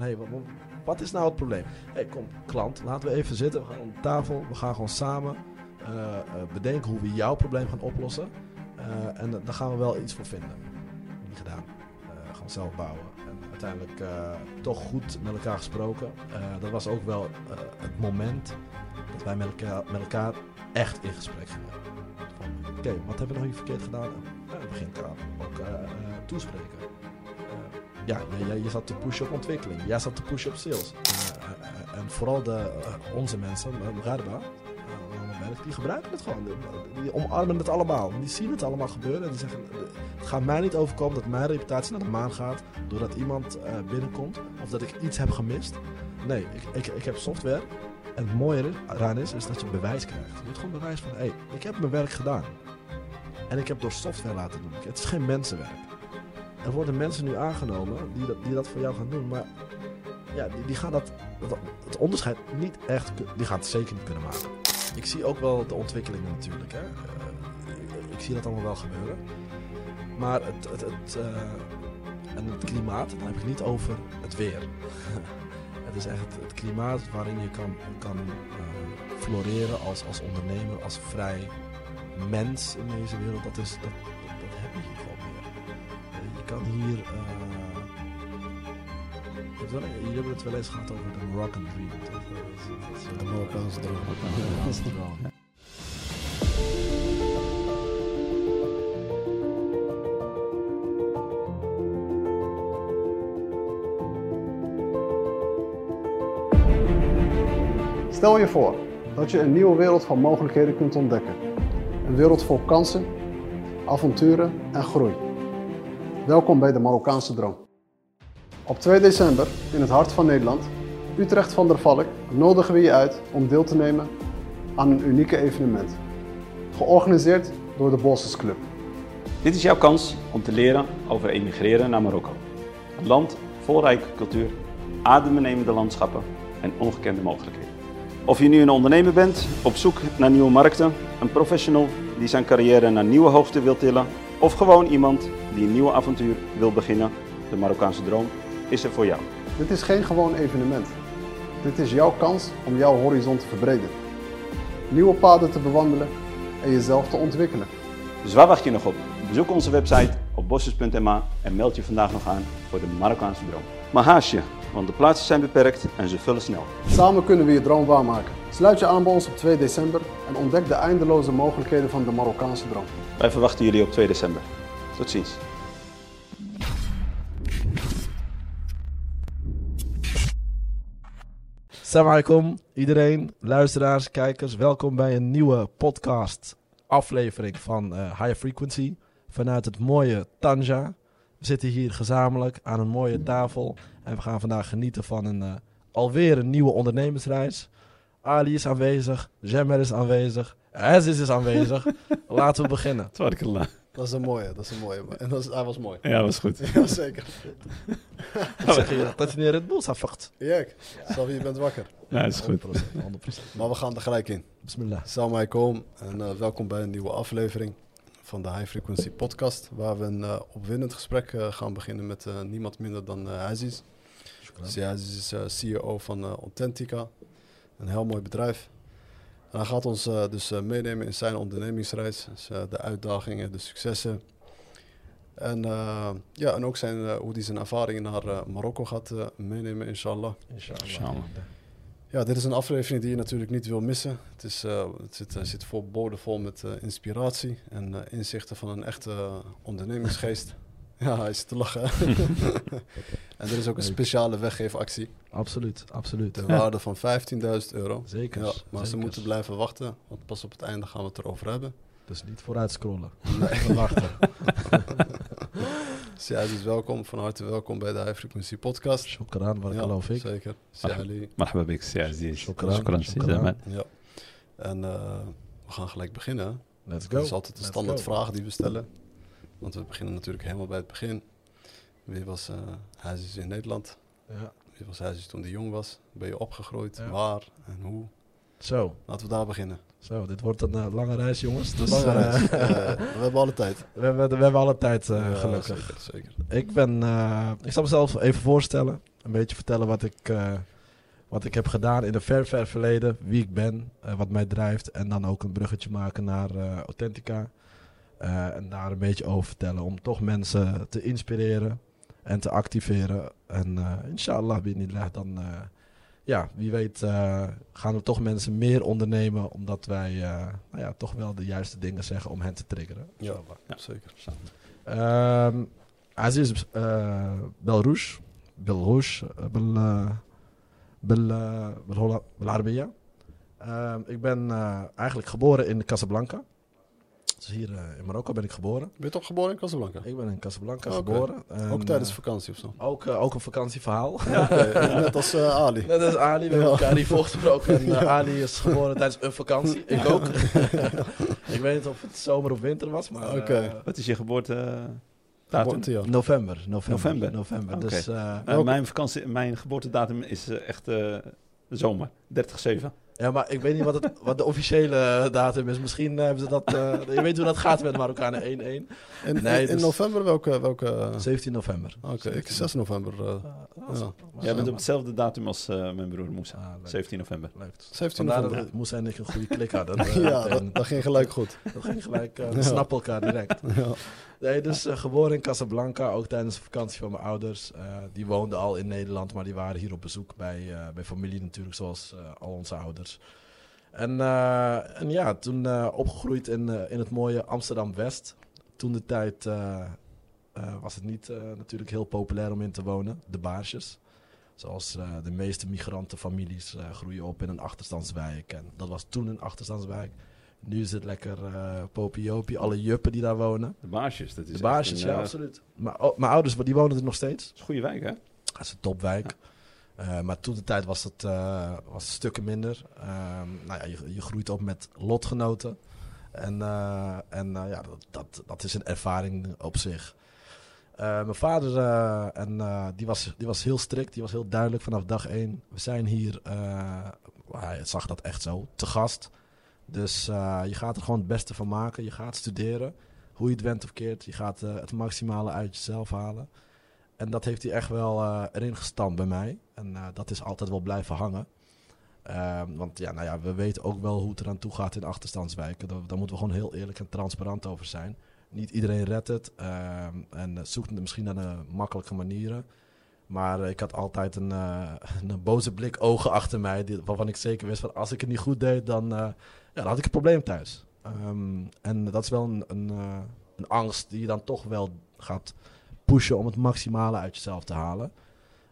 Van, hey, wat, wat is nou het probleem? hey, kom, klant, laten we even zitten. We gaan om tafel. We gaan gewoon samen eh, eh, bedenken hoe we jouw probleem gaan oplossen. Eh, en daar gaan we wel iets voor vinden. Niet gedaan. Gewoon zelf bouwen. En uiteindelijk toch goed met elkaar gesproken. Dat was ook wel het moment dat wij met elkaar, met elkaar echt in gesprek gingen. Oké, wat hebben we nou hier verkeerd gedaan? We beginnen elkaar ook toespreken. Ja, jij- je zat te pushen op ontwikkeling. Jij zat te pushen op sales. Eh, eh, en vooral de, eh, onze mensen, Garba, die gebruiken het gewoon. Die, omarmen het allemaal. Die zien het allemaal gebeuren. En die zeggen, het gaat mij niet overkomen dat mijn reputatie naar de maan gaat... doordat iemand binnenkomt of dat ik iets heb gemist. Nee, ik, ik, ik heb software. En het mooie eraan is, is dat je bewijs krijgt. Je hebt gewoon bewijs van, hé, hey, ik heb mijn werk gedaan. En ik heb door software laten doen. Het is geen mensenwerk. Er worden mensen nu aangenomen die dat, die dat voor jou gaan doen. Maar ja, die, die gaan dat, dat, het onderscheid niet echt, die gaan het zeker niet kunnen maken. Ik zie ook wel de ontwikkelingen natuurlijk. Hè. Eh, ik, zie dat allemaal wel gebeuren. Maar het, het, het, eh, en het klimaat, dan heb ik niet over het weer. het is echt het, het klimaat waarin je kan, kan eh, floreren als, als ondernemer, als vrij mens in deze wereld. Dat, is, dat, kan hier. eh, je hebt wel- Jullie hebben het wel eens gehad over de Moroccan Dream. toch? Dat is- dat is, eh, De. Marokkaanse droom. Stel je voor dat je een nieuwe wereld van mogelijkheden kunt ontdekken. Een wereld vol kansen, avonturen en groei. Welkom bij de Marokkaanse Droom. Op 2 december, in het hart van Nederland, Utrecht van der Valk, nodigen we je uit om deel te nemen aan een unieke evenement. Georganiseerd door de Bosses Club. Dit is jouw kans om te leren over emigreren naar Marokko. Een land vol rijke cultuur, adembenemende landschappen en ongekende mogelijkheden. Of je nu een ondernemer bent, op zoek naar nieuwe markten, een professional die zijn carrière naar nieuwe hoogte wil tillen, of gewoon iemand die een nieuw avontuur wil beginnen, de Marokkaanse droom is er voor jou. Dit is geen gewoon evenement. Dit is jouw kans om jouw horizon te verbreden. Nieuwe paden te bewandelen en jezelf te ontwikkelen. Dus waar wacht je nog op? Bezoek onze website op bosses.ma en meld je vandaag nog aan voor de Marokkaanse droom. Maar haast je, want de plaatsen zijn beperkt en ze vullen snel. Samen kunnen we je droom waarmaken. Sluit je aan bij ons op 2 december en ontdek de eindeloze mogelijkheden van de Marokkaanse droom. Wij verwachten jullie op 2 december. Tot ziens. Assalamu alaikum iedereen, luisteraars, kijkers. Welkom bij een nieuwe podcast aflevering van eh, High Frequency vanuit het mooie Tanja. We zitten hier gezamenlijk aan een mooie tafel en we gaan vandaag genieten van een eh, alweer een nieuwe ondernemersreis. Ali is aanwezig, Jemer is aanwezig, Aziz is aanwezig. Laten we beginnen. Dat is een mooie, dat is een mooie. En dat is, hij was mooi. Ja, was goed. Ja, zeker. Ik zeg je dat je niet Red Bull. Jek, Savi, je bent wakker. Ja, is goed. 100%. 100%. Maar we gaan er gelijk in. Bismillah. Salam alaikum en eh, welkom bij een nieuwe aflevering van de High Frequency Podcast. Waar we een eh, opwindend gesprek eh, gaan beginnen met eh, niemand minder dan eh Aziz. Dus ja, Aziz is CEO van Authentica, een heel mooi bedrijf. En hij gaat ons eh, dus eh, meenemen in zijn ondernemingsreis. Dus, eh, de uitdagingen, de successen. En, eh, ja, en ook zijn, hoe hij zijn ervaringen naar Marokko gaat meenemen, inshallah. Inshallah. Inshallah. Ja, dit is een aflevering die je natuurlijk niet wil missen. Het, is, eh, het zit, zit vol boordevol met eh, inspiratie en inzichten van een echte ondernemingsgeest. Ja, hij is te lachen. en er is ook een speciale weggeefactie. Absoluut, absoluut. De waarde van 15.000 euro. Zeker. Maar ze moeten blijven wachten, want pas op het einde gaan we het erover hebben. Dus niet vooruit scrollen. Nee. wachten. Zij is welkom, van harte welkom bij de High Frequency Podcast. Shukran, waar geloof ik. Zeker. Marhaba bik, Siaziz. Shukran, Shukran. Ja. En uh, we gaan gelijk beginnen. Let's go. Dat is altijd de standaardvraag die we stellen. Want we beginnen natuurlijk helemaal bij het begin. Wie was uh, Hazes in Nederland? Ja. Wie was Hazes toen hij jong was? Ben je opgegroeid? Ja. Waar en hoe? Zo, Laten we daar beginnen. zo, dit wordt een eh, lange reis, jongens. Dus, Lange eh, reis. We hebben alle tijd. we, hebben, we hebben alle tijd, Ja, gelukkig. Zeker, zeker. Ik ben, ik zal mezelf even voorstellen. Een beetje vertellen wat ik, wat ik heb gedaan in een ver, ver verleden. Wie ik ben, wat mij drijft. En dan ook een bruggetje maken naar Authentica. Eh, en daar een beetje over vertellen. Om toch mensen te inspireren en te activeren. En uh, inshallah, binillah, dan... Uh, ja, wie weet gaan er toch mensen meer ondernemen... omdat wij nou ja, toch wel de juiste dingen zeggen om hen te triggeren. Ja, zeker. Um, Aziz uh, Belrouche. Bel, Bel, Bel, ik ben eigenlijk geboren in Casablanca. Dus hier eh, in Marokko ben ik geboren. Ben je toch geboren in Casablanca? Ik ben in Casablanca geboren. En, Ook tijdens eh, vakantie of zo? ook, eh, ook een vakantieverhaal. Oké, Net als eh, Ali. Net als Ali, we hebben Ja. elkaar. En eh, Ali is geboren tijdens een vakantie. Ik ook. ik weet niet of het zomer of winter was, maar Oké. Wat is je geboorte? datum? November. November. November. Dus, mijn, vakantie, mijn geboortedatum is echt eh, zomer, 30-7. Ja, maar ik weet niet wat, het, wat de officiële datum is. Misschien eh, hebben ze dat... eh, je weet hoe dat gaat met Marokkanen 1-1. In, Nee, in dus- november welke... welke 17 november. Oké, ik 6 november. eh, ja. Jij bent op hetzelfde datum als eh, mijn broer Moussa, Ah, leuk. 17 november. Leuk. 17 Vandaar november. dat Moes en ik een goede klik hadden. Eh, ja, dat, dat ging gelijk goed. dat ging gelijk. eh, we Ja. snappen elkaar direct. Ja. Nee, dus eh, geboren in Casablanca, ook tijdens de vakantie van mijn ouders. Eh, die woonden al in Nederland, maar die waren hier op bezoek bij, eh, bij familie natuurlijk, zoals eh, al onze ouders. En, eh, en ja, toen eh, opgegroeid in, eh, in het mooie Amsterdam-West. Toen de tijd was het niet natuurlijk heel populair om in te wonen, de baarsjes. Zoals de meeste migrantenfamilies groeien op in een achterstandswijk. En dat was toen een achterstandswijk. Nu is het lekker popiopie, alle juppen die daar wonen. De baarsjes, dat is De baarsjes, een, ja, absoluut. Maar oh, mijn ouders, die wonen er nog steeds. dat is een goede wijk, hè? Dat is een topwijk. Eh, maar toen de tijd was het, eh, was stukken minder. Ehm, nou ja, je, je groeit op met lotgenoten. En, eh, en ja, dat, dat, dat is een ervaring op zich. Mijn vader, en, die, was, die was heel strikt. Die was heel duidelijk vanaf dag één. We zijn hier, hij zag dat echt zo, te gast. Dus je gaat er gewoon het beste van maken. Je gaat studeren. Hoe je het went of keert. Je gaat het maximale uit jezelf halen. En dat heeft hij echt wel eh, erin gestampt bij mij. En eh, dat is altijd wel blijven hangen. Ehm, want ja, nou ja, we weten ook wel hoe het eraan toe gaat in achterstandswijken. Daar, moeten we gewoon heel eerlijk en transparant over zijn. Niet iedereen redt het. ehm, en eh, zoekt misschien naar de makkelijke manieren. Maar ik had altijd een, een boze blik ogen achter mij. Waarvan ik zeker wist van als ik het niet goed deed, dan, ja, dan had ik een probleem thuis. Ehm, en dat is wel een, een, een angst die je dan toch wel gaat pushen om het maximale uit jezelf te halen.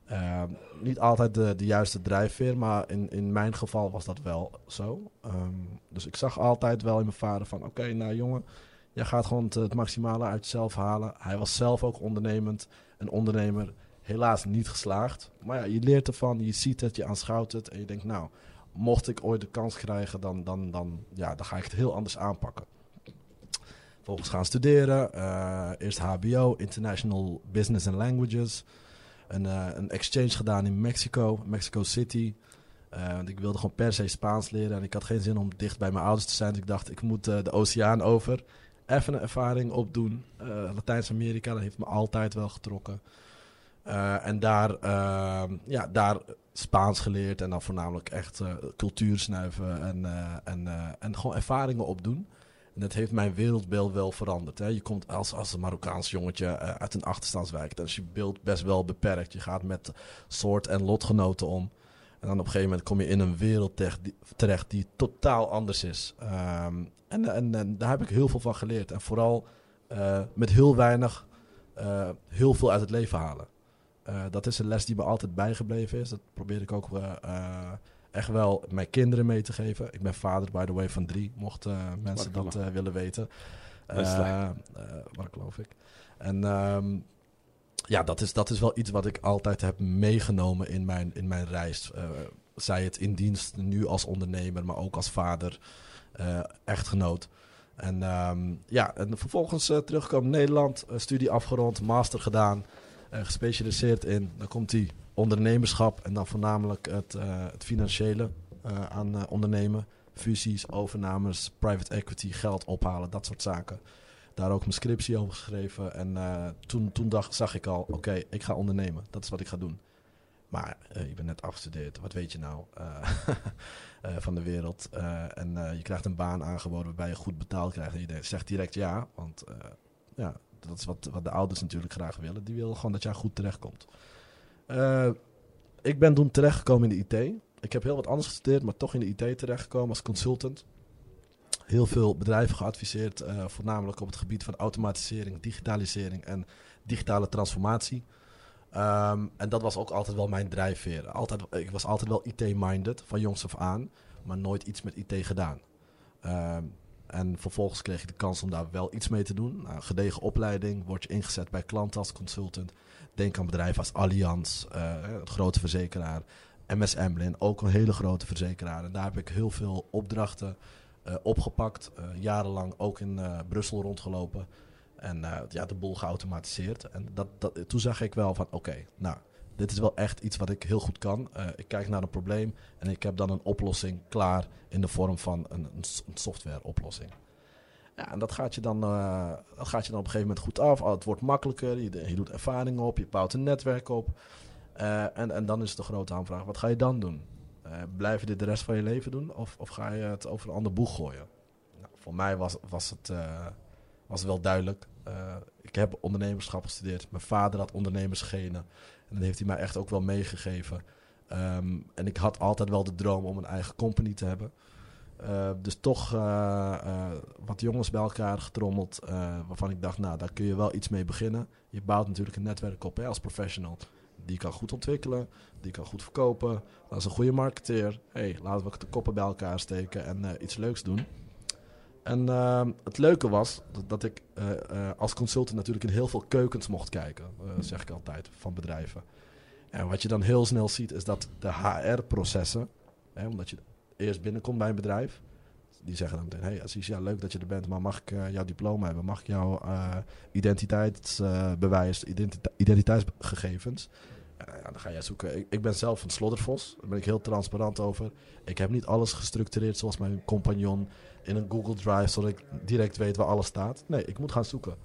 Ehm, niet altijd de, de juiste drijfveer, maar in, in mijn geval was dat wel zo. Ehm, dus ik zag altijd wel in mijn vader van... oké, nou jongen, jij gaat gewoon het, maximale uit jezelf halen. Hij was zelf ook ondernemend, een ondernemer. Helaas niet geslaagd. Maar ja, je leert ervan, je ziet het, je aanschouwt het... en je denkt, nou, mocht ik ooit de kans krijgen... dan, dan, dan, ja, dan ga ik het heel anders aanpakken. Vervolgens gaan studeren. eh, eerst HBO, International Business and Languages. Een, eh, een exchange gedaan in Mexico, Mexico City. Eh, want ik wilde gewoon per se Spaans leren. En ik had geen zin om dicht bij mijn ouders te zijn. Dus ik dacht, ik moet de oceaan over. Even een ervaring opdoen. Latijns-Amerika, dat heeft me altijd wel getrokken. En daar, ehm, ja, daar Spaans geleerd. En dan voornamelijk echt cultuur snuiven. En, en, en gewoon ervaringen opdoen. Dat heeft mijn wereldbeeld wel veranderd. Hè. Je komt als, als een Marokkaans jongetje eh, uit een achterstandswijk. Dan is je beeld best wel beperkt. Je gaat met soort en lotgenoten om. En dan op een gegeven moment kom je in een wereld terecht die, totaal anders is. Ehm, en, en, daar heb ik heel veel van geleerd. En vooral eh, met heel weinig eh, heel veel uit het leven halen. Dat is een les die me altijd bijgebleven is. Dat probeer ik ook echt wel mijn kinderen mee te geven. Ik ben vader, by the way, van drie, mochten eh, mensen dat eh, willen weten. Eh, eh, maar geloof ik. En ehm, ja, dat is, dat is wel iets wat ik altijd heb meegenomen in mijn, in mijn reis. Zij het in dienst nu als ondernemer, maar ook als vader, echtgenoot. En ehm, ja, en vervolgens terugkomen in Nederland, studie afgerond, master gedaan, gespecialiseerd in, dan komt die ondernemerschap en dan voornamelijk het, eh, het financiële eh, aan eh, ondernemen. Fusies, overnames, private equity, geld ophalen, dat soort zaken. Daar ook mijn scriptie over geschreven. En eh, toen, toen dacht, zag ik al, oké, ik ga ondernemen. Dat is wat ik ga doen. Maar je bent net afgestudeerd, wat weet je nou van de wereld? en je krijgt een baan aangeboden waarbij je goed betaald krijgt. En je zegt direct ja, want ja, dat is wat, wat de ouders natuurlijk graag willen. Die willen gewoon dat jij goed terechtkomt. ik ben toen terechtgekomen in de IT. Ik heb heel wat anders gestudeerd, maar toch in de IT terechtgekomen als consultant heel veel bedrijven geadviseerd, uh, voornamelijk op het gebied van automatisering, digitalisering en digitale transformatie. Ehm, en dat was ook altijd wel mijn drijfveer. Altijd, ik was altijd wel IT-minded, van jongs af aan, maar nooit iets met IT gedaan. Ehm, en vervolgens kreeg ik de kans om daar wel iets mee te doen. Nou, gedegen opleiding, word je ingezet bij klanten als consultant. Denk aan bedrijven als Allianz, uh, het grote verzekeraar. MS Emblin, ook een hele grote verzekeraar. En daar heb ik heel veel opdrachten uh, opgepakt. Uh, jarenlang ook in Brussel rondgelopen. En ja, de boel geautomatiseerd. En dat, dat, toen zag ik wel van oké, nou, dit is wel echt iets wat ik heel goed kan. ik kijk naar een probleem en ik heb dan een oplossing klaar in de vorm van een, een software oplossing. Ja, en dat gaat, je dan, dat gaat je dan op een gegeven moment goed af. Het wordt makkelijker, je, je doet ervaring op, je bouwt een netwerk op. en, en dan is de grote aanvraag, wat ga je dan doen? Blijf je dit de rest van je leven doen of, of ga je het over een ander boeg gooien? Nou, voor mij was, was, het, was wel duidelijk. Ik heb ondernemerschap gestudeerd. Mijn vader had ondernemersgenen. En dat heeft hij mij echt ook wel meegegeven. Um, en ik had altijd wel de droom om een eigen company te hebben. dus toch wat jongens bij elkaar getrommeld. waarvan ik dacht, nou, daar kun je wel iets mee beginnen. Je bouwt natuurlijk een netwerk op als professional die kan goed ontwikkelen, die kan goed verkopen. Dat is een goede marketeer. hey, laten we de koppen bij elkaar steken en uh, iets leuks doen. En uh, het leuke was dat, dat ik uh, als consultant natuurlijk in heel veel keukens mocht kijken. zeg ik altijd, van bedrijven. En wat je dan heel snel ziet is dat de HR-processen, omdat je eerst binnenkomt bij een bedrijf, die zeggen dan meteen: Hey, Assis, ja, leuk dat je er bent, maar mag ik jouw diploma hebben? Mag ik jouw identiteitsbewijs, identiteitsgegevens? Ja, dan ga jij zoeken. Ik, ik, ben zelf een sloddervos, daar ben ik heel transparant over. Ik heb niet alles gestructureerd zoals mijn compagnon in een Google Drive, zodat ik direct weet waar alles staat. Nee, ik moet gaan zoeken.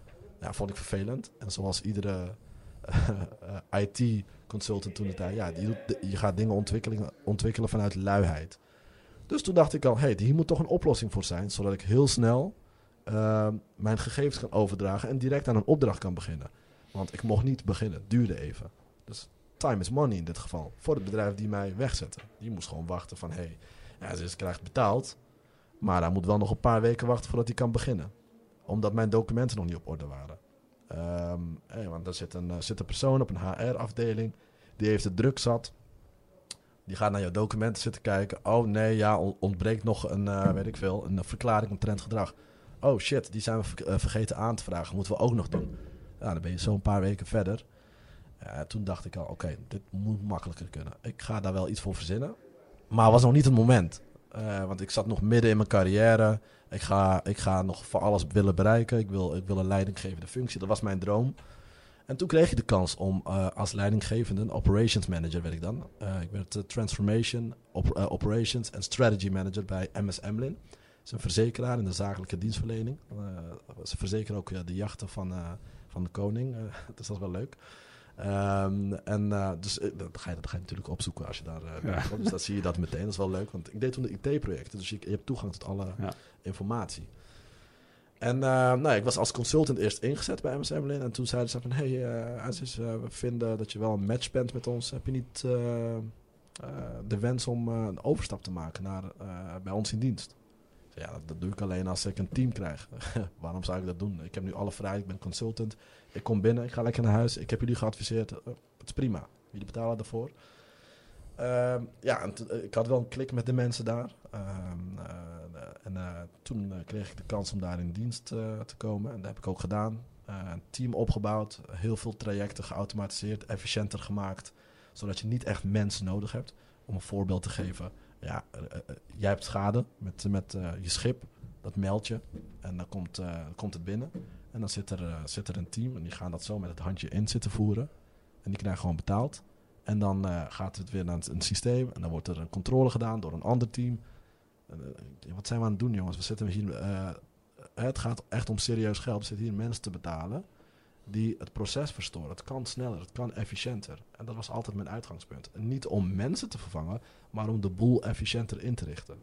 Ja, vond ik vervelend. En zoals iedere IT-consultant toen de tijd, ja, je, doet, je gaat dingen ontwikkelen, ontwikkelen vanuit luiheid. Dus toen dacht ik al, hey, hier moet toch een oplossing voor zijn, zodat ik heel snel mijn gegevens kan overdragen en direct aan een opdracht kan beginnen. Want ik mocht niet beginnen, het duurde even. Dus time is money in dit geval. Voor het bedrijf die mij wegzetten. Die moest gewoon wachten van, hey, ja, ze krijgt betaald, maar hij moet wel nog een paar weken wachten voordat hij kan beginnen. Omdat mijn documenten nog niet op orde waren. Hey, want er zit een, uh, zit een persoon op een HR-afdeling, die heeft het druk zat die gaat naar jouw documenten zitten kijken. Oh nee, ja, ontbreekt nog een, uh, weet ik veel, een verklaring omtrent gedrag. Oh shit, die zijn we uh, vergeten aan te vragen. Moeten we ook nog doen. Ja, dan ben je zo een paar weken verder. Toen dacht ik al, oké, dit moet makkelijker kunnen. Ik ga daar wel iets voor verzinnen. Maar het was nog niet het moment. want ik zat nog midden in mijn carrière. Ik ga, ik ga nog voor alles willen bereiken. Ik wil, ik wil een leidinggevende functie. Dat was mijn droom. En toen kreeg je de kans om uh, als leidinggevende, operations manager werd ik dan. Uh, ik werd transformation, op, operations en strategy manager bij MS Emlin. Dat is een verzekeraar in de zakelijke dienstverlening. ze verzekeren ook de jachten van, van de koning. dus dat is wel leuk. Um, en dus dat ga, je, dat ga je natuurlijk opzoeken als je daar ja. komt. Dus dan zie je dat meteen. Dat is wel leuk, want ik deed toen de IT-projecten. Dus je, je, hebt toegang tot alle ja. informatie. En uh, nou, ik was als consultant eerst ingezet bij MS Emlyn. En toen zeiden ze van... Hey, uh, Aziz, uh, we vinden dat je wel een match bent met ons. Heb je niet de wens om een overstap te maken naar, bij ons in dienst? Ja, dat, doe ik alleen als ik een team krijg. Waarom zou ik dat doen? Ik heb nu alle vrijheid. Ik ben consultant. Ik kom binnen. Ik ga lekker naar huis. Ik heb jullie geadviseerd. het is prima. Jullie betalen daarvoor. Ehm, ja, en ik had wel een klik met de mensen daar. Ehm, en uh, toen kreeg ik de kans om daar in dienst te komen. En dat heb ik ook gedaan. een team opgebouwd, heel veel trajecten geautomatiseerd, efficiënter gemaakt. Zodat je niet echt mensen nodig hebt. Om een voorbeeld te geven. Ja, jij hebt schade met, met je schip. Dat meld je. En dan komt, komt het binnen. En dan zit er, zit er een team. En die gaan dat zo met het handje in zitten voeren. En die krijgen gewoon betaald. En dan gaat het weer naar een systeem. En dan wordt er een controle gedaan door een ander team. Eh, wat zijn we aan het doen, jongens? We zitten hier. Het gaat echt om serieus geld. We zitten hier mensen te betalen. Die het proces verstoren. Het kan sneller, het kan efficiënter. En dat was altijd mijn uitgangspunt. Niet om mensen te vervangen, maar om de boel efficiënter in te richten.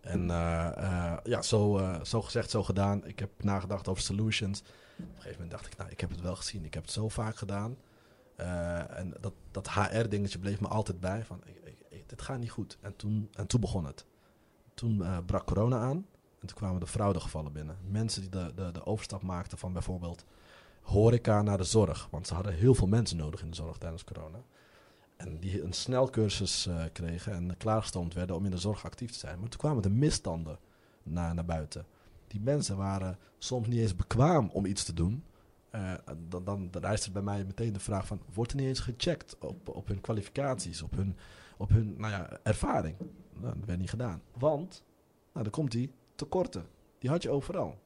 En eh, eh, ja, zo, eh, zo gezegd, zo gedaan. Ik heb nagedacht over solutions. Op een gegeven moment dacht ik, nou, ik heb het wel gezien. Ik heb het zo vaak gedaan. En dat, dat HR-dingetje bleef me altijd bij. Van, dit gaat niet goed. En toen, en toen begon het. Toen brak corona aan. En toen kwamen de fraudegevallen binnen. Mensen die de, de, de overstap maakten van bijvoorbeeld horeca naar de zorg. Want ze hadden heel veel mensen nodig in de zorg tijdens corona. En die een snelcursus eh, kregen en klaargestoomd werden om in de zorg actief te zijn. Maar toen kwamen de misstanden naar, naar buiten. Die mensen waren soms niet eens bekwaam om iets te doen. Eh, dan, dan, dan rijst er bij mij meteen de vraag van... wordt er niet eens gecheckt op, op hun kwalificaties, op hun, op hun nou ja, ervaring? Nou, dat werd niet gedaan. Want, nou, dan komt die tekorten. Die had je overal.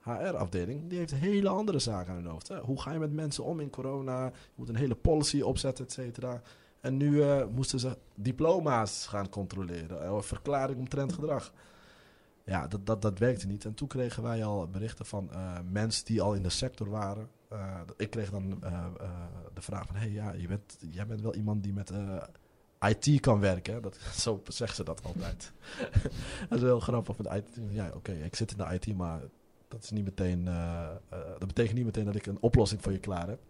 HR-afdeling, die heeft hele andere zaken aan hun hoofd. Hè. Hoe ga je met mensen om in corona? Je moet een hele policy opzetten, et cetera. En nu eh, moesten ze diploma's gaan controleren. eh, Of verklaring omtrent gedrag. Ja, dat, dat, dat werkte niet. En toen kregen wij al berichten van eh, mensen die al in de sector waren. Eh, ik kreeg dan eh, eh, de vraag van... hey, ja, je bent, jij bent wel iemand die met eh, IT kan werken. Dat, zo zeggen ze dat altijd. dat is heel grappig. Met IT. Ja, oké, ik zit in de IT, maar dat, is niet meteen, eh, eh, dat betekent niet meteen dat ik een oplossing voor je klaar heb.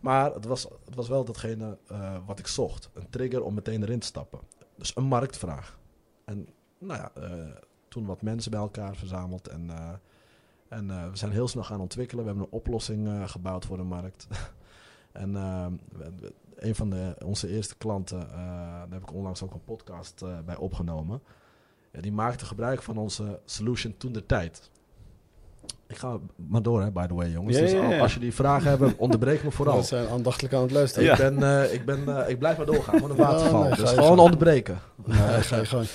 Maar het was, het was wel datgene eh, wat ik zocht. Een trigger om meteen erin te stappen. Dus een marktvraag. En nou ja, toen wat mensen bij elkaar verzameld. En, en we zijn heel snel gaan ontwikkelen. We hebben een oplossing gebouwd voor de markt. en eh, we- een van de, onze eerste klanten, eh, daar heb ik onlangs ook een podcast eh, bij opgenomen. Ja, die maakte gebruik van onze solution toen de tijd. Ik ga maar door, hè, by the way, jongens. Ja, dus ja, al- ja. als jullie vragen hebben, onderbreek me vooral. We zijn aandachtelijk aan het luisteren. Ik, ben, eh, ik, ben, ik blijf maar doorgaan, gewoon een waterval. nee, dus gewoon onderbreken. Nee, ga je gang.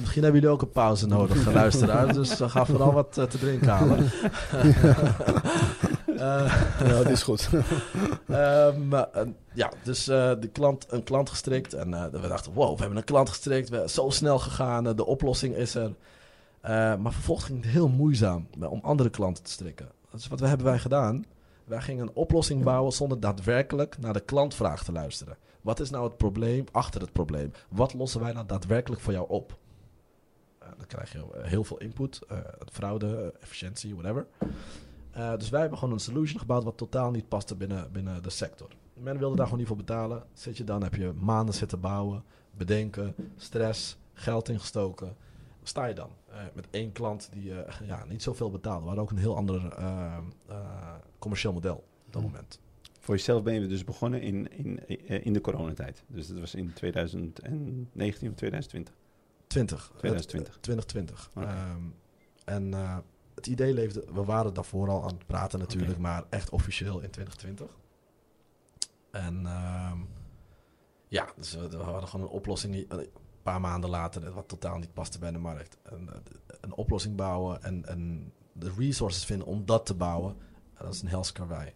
Misschien hebben jullie ook een pauze nodig, luisteraars. Dus ga vooral wat te drinken halen. Eh, Ja, dat is goed. Ehm, eh, ja, dus eh, de klant, een klant gestrikt. En we dachten, wow, we hebben een klant gestrikt. We zijn zo snel gegaan. de oplossing is er. Maar vervolgens ging het heel moeizaam om andere klanten te strikken. Dus wat hebben wij gedaan? Wij gingen een oplossing bouwen zonder daadwerkelijk naar de klantvraag te luisteren. Wat is nou het probleem achter het probleem? Wat lossen wij nou daadwerkelijk voor jou op? Dan krijg je heel veel input, fraude, efficiëntie, whatever. Eh, dus wij hebben gewoon een solution gebouwd wat totaal niet paste binnen, binnen de sector. Men wilde daar gewoon niet voor betalen. Zit je dan, heb je maanden zitten bouwen, bedenken, stress, geld ingestoken. Sta je dan eh, met één klant die eh, ja, niet zoveel betaalde. We hadden ook een heel ander commercieel model op dat Hmm. moment. Voor jezelf ben je dus begonnen in, in, in de coronatijd. Dus dat was in 2019 of 2020. 20. 2020. Eh, 2020. Oké. Ehm, en het idee leefde, we waren daarvoor al aan het praten natuurlijk, maar echt officieel in 2020. En ehm, ja, dus we, we hadden gewoon een oplossing die een paar maanden later, wat totaal niet paste bij de markt. Een, een oplossing bouwen en, en de resources vinden om dat te bouwen, dat is een hels karwei.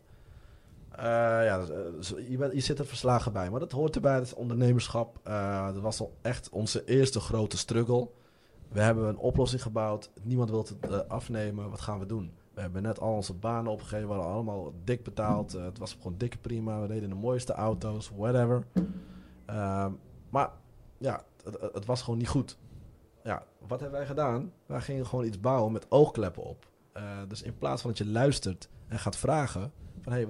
Eh, ja, dus, eh, dus je, bent, je zit er verslagen bij, maar dat hoort erbij, dat is ondernemerschap. Eh, dat was al echt onze eerste grote struggle. We hebben een oplossing gebouwd, niemand wil het eh, afnemen, wat gaan we doen? We hebben net al onze banen opgegeven, we hadden allemaal dik betaald. eh, het was gewoon dikke prima, we reden de mooiste auto's, whatever. Ehm, maar ja, het, het- was gewoon niet goed. Ja, wat hebben wij gedaan? Wij gingen gewoon iets bouwen met oogkleppen op. Eh, dus in plaats van dat je luistert en gaat vragen van hey,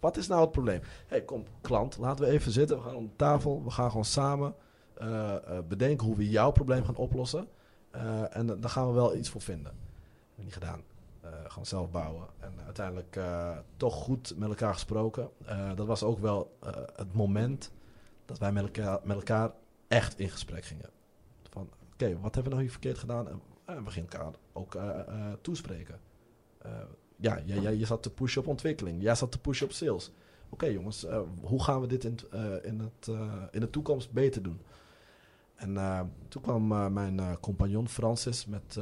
wat, is nou het probleem? Hey, kom klant, laten we even zitten. We gaan om de tafel, we gaan gewoon samen bedenken hoe we jouw probleem gaan oplossen. Eh, en daar gaan we wel iets voor vinden. Hebben niet gedaan. Eh, gewoon zelf bouwen. En uiteindelijk eh, toch goed met elkaar gesproken. Dat was ook wel het moment dat wij met elkaar, met elkaar echt in gesprek gingen. Van, oké, wat hebben we nou hier verkeerd gedaan? En we gingen elkaar ook toespreken. Ja, je zat te pushen op ontwikkeling. Jij zat te pushen op sales. Oké jongens, hoe gaan we dit in, in, het, in de toekomst beter doen? En eh, toen kwam eh, mijn eh, compagnon Francis met,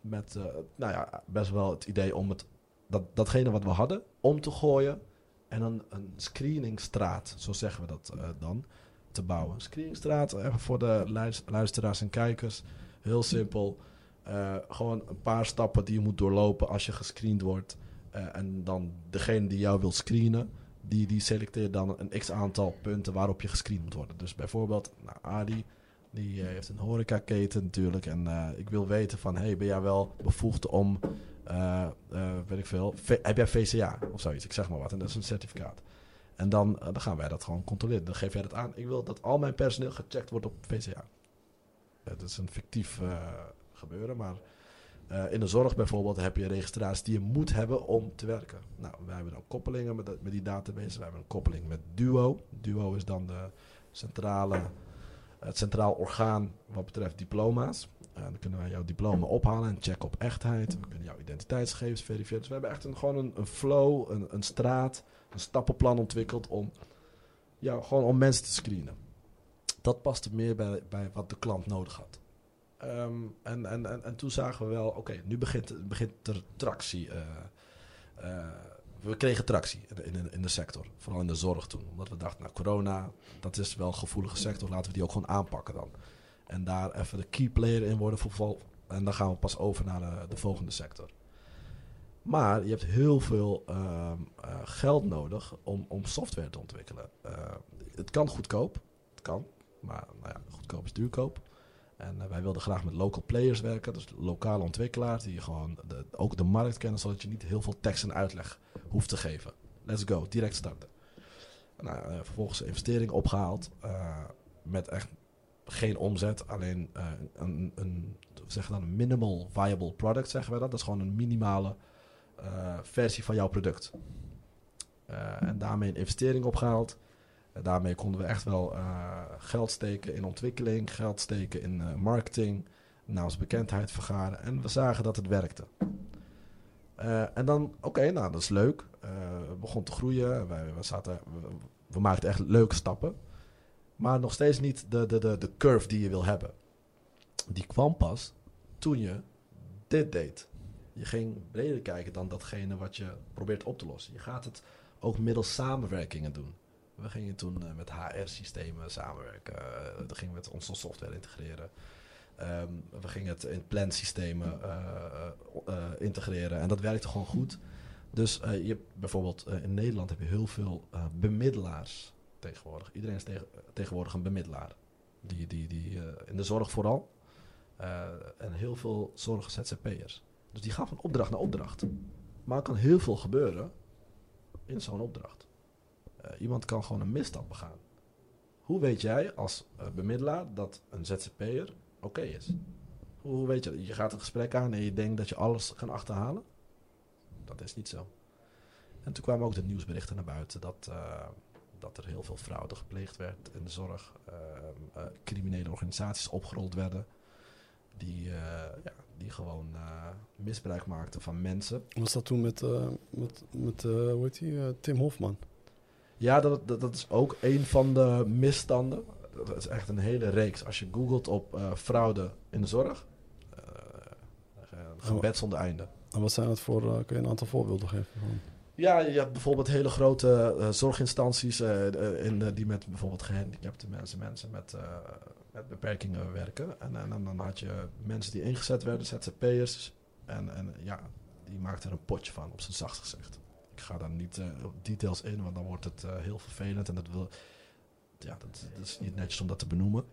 met nou ja, best wel het idee om het, dat, datgene wat we hadden om te gooien en een, een screeningstraat, zo zeggen we dat dan, te bouwen. Screeningstraat, even voor de luis- luisteraars en kijkers, heel simpel. Gewoon een paar stappen die je moet doorlopen als je gescreend wordt. En dan degene die jou wil screenen, die, die selecteert dan een x aantal punten waarop je gescreend moet worden. Dus bijvoorbeeld, nou, Adi, die eh, heeft een horecaketen natuurlijk. En eh, ik wil weten van, hey, ben jij wel bevoegd om, eh, weet ik veel, heb jij VCA of zoiets? Ik zeg maar wat. En dat is een certificaat. En dan, dan gaan wij dat gewoon controleren. Dan geef jij dat aan. Ik wil dat al mijn personeel gecheckt wordt op VCA. Dat is een fictief gebeuren, maar in de zorg bijvoorbeeld heb je registraties die je moet hebben om te werken. Nou, wij hebben dan koppelingen met, met die database. We hebben een koppeling met Duo. Duo is dan de centrale, het centraal orgaan wat betreft diploma's. Eh, dan kunnen wij jouw diploma ophalen en checken op echtheid. We kunnen jouw identiteitsgegevens verifiëren. Dus we hebben echt een, gewoon een, een flow, een, een straat, een stappenplan ontwikkeld om, ja, gewoon om mensen te screenen. Dat paste meer bij, bij wat de klant nodig had. Ehm, en, en, en, en toen zagen we wel, oké, nu begint, begint er tractie. eh, eh, we kregen tractie in, in, de sector, vooral in de zorg toen. Omdat we dachten, nou corona, dat is wel een gevoelige sector, laten we die ook gewoon aanpakken dan. En daar even de key player in worden voor En dan gaan we pas over naar de, de volgende sector. Maar je hebt heel veel ehm, eh, geld nodig om, om software te ontwikkelen. Eh, het kan goedkoop, het kan, maar nou ja, goedkoop is duurkoop. En eh, wij wilden graag met local players werken, dus lokale ontwikkelaars die gewoon ook de markt kennen, zodat je niet heel veel tekst en uitleg hoeft te geven. Let's go, direct starten. Nou, eh, vervolgens investering opgehaald eh, met echt geen omzet, alleen eh, een, een, we zeggen dan een minimal viable product, zeggen wij dat. Dat is gewoon een minimale versie van jouw product. En daarmee een investering opgehaald. Daarmee konden we echt wel geld steken in ontwikkeling, geld steken in marketing, naamsbekendheid vergaren. En we zagen dat het werkte. Eh, en dan, oké, nou dat is leuk. Eh het begon te groeien. Wij, we, zaten, we, maakten echt leuke stappen. Maar nog steeds niet de, de, de, de curve die je wil hebben. Die kwam pas toen je dit deed. Je ging breder kijken dan datgene wat je probeert op te lossen. Je gaat het ook middels samenwerkingen doen. We gingen toen eh, met HR-systemen samenwerken. We gingen met onze software integreren. Ehm, we gingen het in plansystemen eh, eh, eh, integreren. En dat werkte gewoon goed. Dus je bijvoorbeeld in Nederland heb je heel veel bemiddelaars tegenwoordig. Iedereen is tegen- tegenwoordig een bemiddelaar. Die, die, die, in de zorg vooral. En heel veel zorg ZZP'ers. Dus die gaan van opdracht naar opdracht. Maar er kan heel veel gebeuren in zo'n opdracht. Iemand kan gewoon een misstap begaan. Hoe weet jij als bemiddelaar dat een ZZP'er oké is? Hoe, weet je dat? Je gaat een gesprek aan en je denkt dat je alles kan achterhalen? Dat is niet zo. En toen kwamen ook de nieuwsberichten naar buiten dat, eh, dat er heel veel fraude gepleegd werd in de zorg. Ehm, eh, criminele organisaties opgerold werden. Die, eh, ja, die gewoon misbruik maakten van mensen. Was dat toen met, met, met hoe heet die, Tim Hofman? Ja, dat, dat, dat is ook een van de misstanden. Dat is echt een hele reeks. Als je googelt op eh, fraude in de zorg, een gebed zonder einde. En wat zijn dat voor, kun je een aantal voorbeelden geven? van? Ja, je hebt bijvoorbeeld hele grote zorginstanties in, die met bijvoorbeeld gehandicapte mensen, mensen met, met beperkingen werken. En, en, dan- dan had je mensen die ingezet werden, ZZP'ers. En, en ja, die maakten er een potje van, op zijn zachtst gezegd. Ik ga daar niet op details in, want dan wordt het heel vervelend. En dat, wil, ja, dat, is niet netjes om dat te benoemen.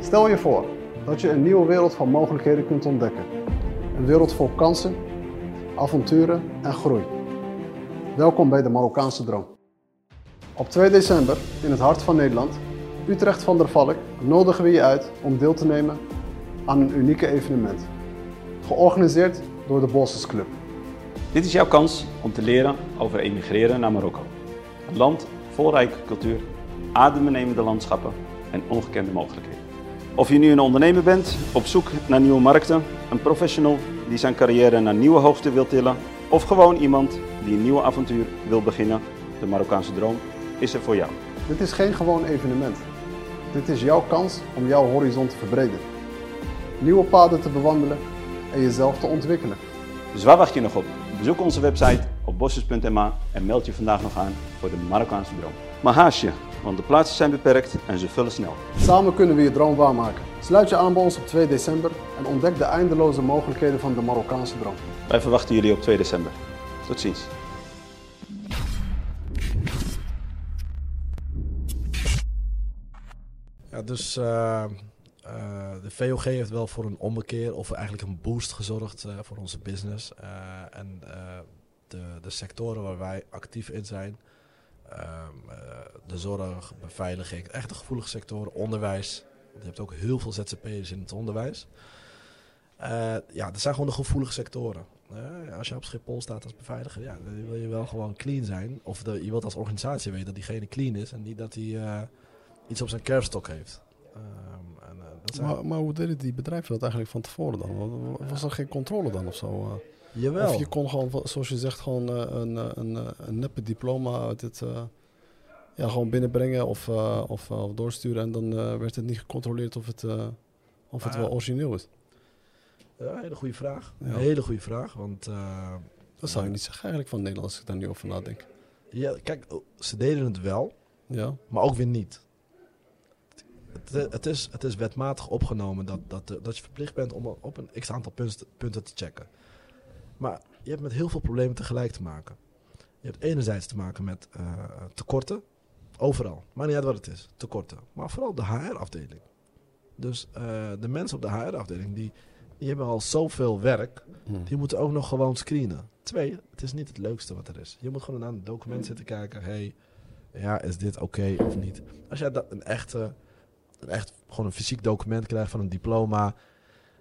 Stel je voor dat je een nieuwe wereld van mogelijkheden kunt ontdekken. Een wereld vol kansen, avonturen en groei. Welkom bij de Marokkaanse Droom. Op 2 december, in het hart van Nederland, Utrecht van der Valk, nodigen we je uit om deel te nemen aan een unieke evenement. Georganiseerd door de Bosses Club. Dit is jouw kans om te leren over emigreren naar Marokko. Een land vol rijke cultuur, adembenemende landschappen en ongekende mogelijkheden. Of je nu een ondernemer bent, op zoek naar nieuwe markten, een professional die zijn carrière naar nieuwe hoogte wil tillen, of gewoon iemand die een nieuw avontuur wil beginnen, de Marokkaanse droom is er voor jou. Dit is geen gewoon evenement. Dit is jouw kans om jouw horizon te verbreden. Nieuwe paden te bewandelen en jezelf te ontwikkelen. Dus waar wacht je nog op? Bezoek onze website op bosses.ma en meld je vandaag nog aan voor de Marokkaanse droom. Maar haast je, want de plaatsen zijn beperkt en ze vullen snel. Samen kunnen we je droom waarmaken. Sluit je aan bij ons op 2 december en ontdek de eindeloze mogelijkheden van de Marokkaanse droom. Wij verwachten jullie op 2 december. Tot ziens. Dus eh, eh, de VOG heeft wel voor een ommekeer of eigenlijk een boost gezorgd eh, voor onze business. En de, de sectoren waar wij actief in zijn, ehm, eh, de zorg, beveiliging, echt de gevoelige sectoren, onderwijs. Je hebt ook heel veel ZZP'ers in het onderwijs. Ja, dat zijn gewoon de gevoelige sectoren. Als je op Schiphol staat als beveiliger, ja, dan wil je wel gewoon clean zijn. Of je wilt als organisatie weten dat diegene clean is en niet dat hij iets op zijn kerfstok heeft. Ehm, en, eh, dat Maar, maar hoe deden die bedrijven dat eigenlijk van tevoren dan? Wa- Was er geen controle dan of zo? eh? jawel. Of je kon gewoon, zoals je zegt, gewoon eh, een, een, eh, een neppe diploma uit het, ja, gewoon binnenbrengen of, of, of doorsturen. En dan werd het niet gecontroleerd of het, of het Maar- wel origineel is. Ja, een hele goede vraag. Ja. Een hele goede vraag. Want Dat zou je niet zeggen eigenlijk van Nederland als ik daar nu over nadenk. ja, kijk, ze deden het wel, Ja, maar ook weer niet. Het, het, is, het is wetmatig opgenomen dat, dat, dat je verplicht bent om op een x aantal punten, punten te checken. Maar je hebt met heel veel problemen tegelijk te maken. Je hebt enerzijds te maken met eh, tekorten, overal. Maar niet uit wat het is, tekorten. Maar vooral de HR-afdeling. Dus eh, de mensen op de HR-afdeling, die, die hebben al zoveel werk Hm. Die moeten ook nog gewoon screenen. Twee, het is niet het leukste wat er is. Je moet gewoon aan het document zitten kijken. hey, ja, is dit oké of niet? Als jij dat een echte, echt gewoon een fysiek document krijgt van een diploma.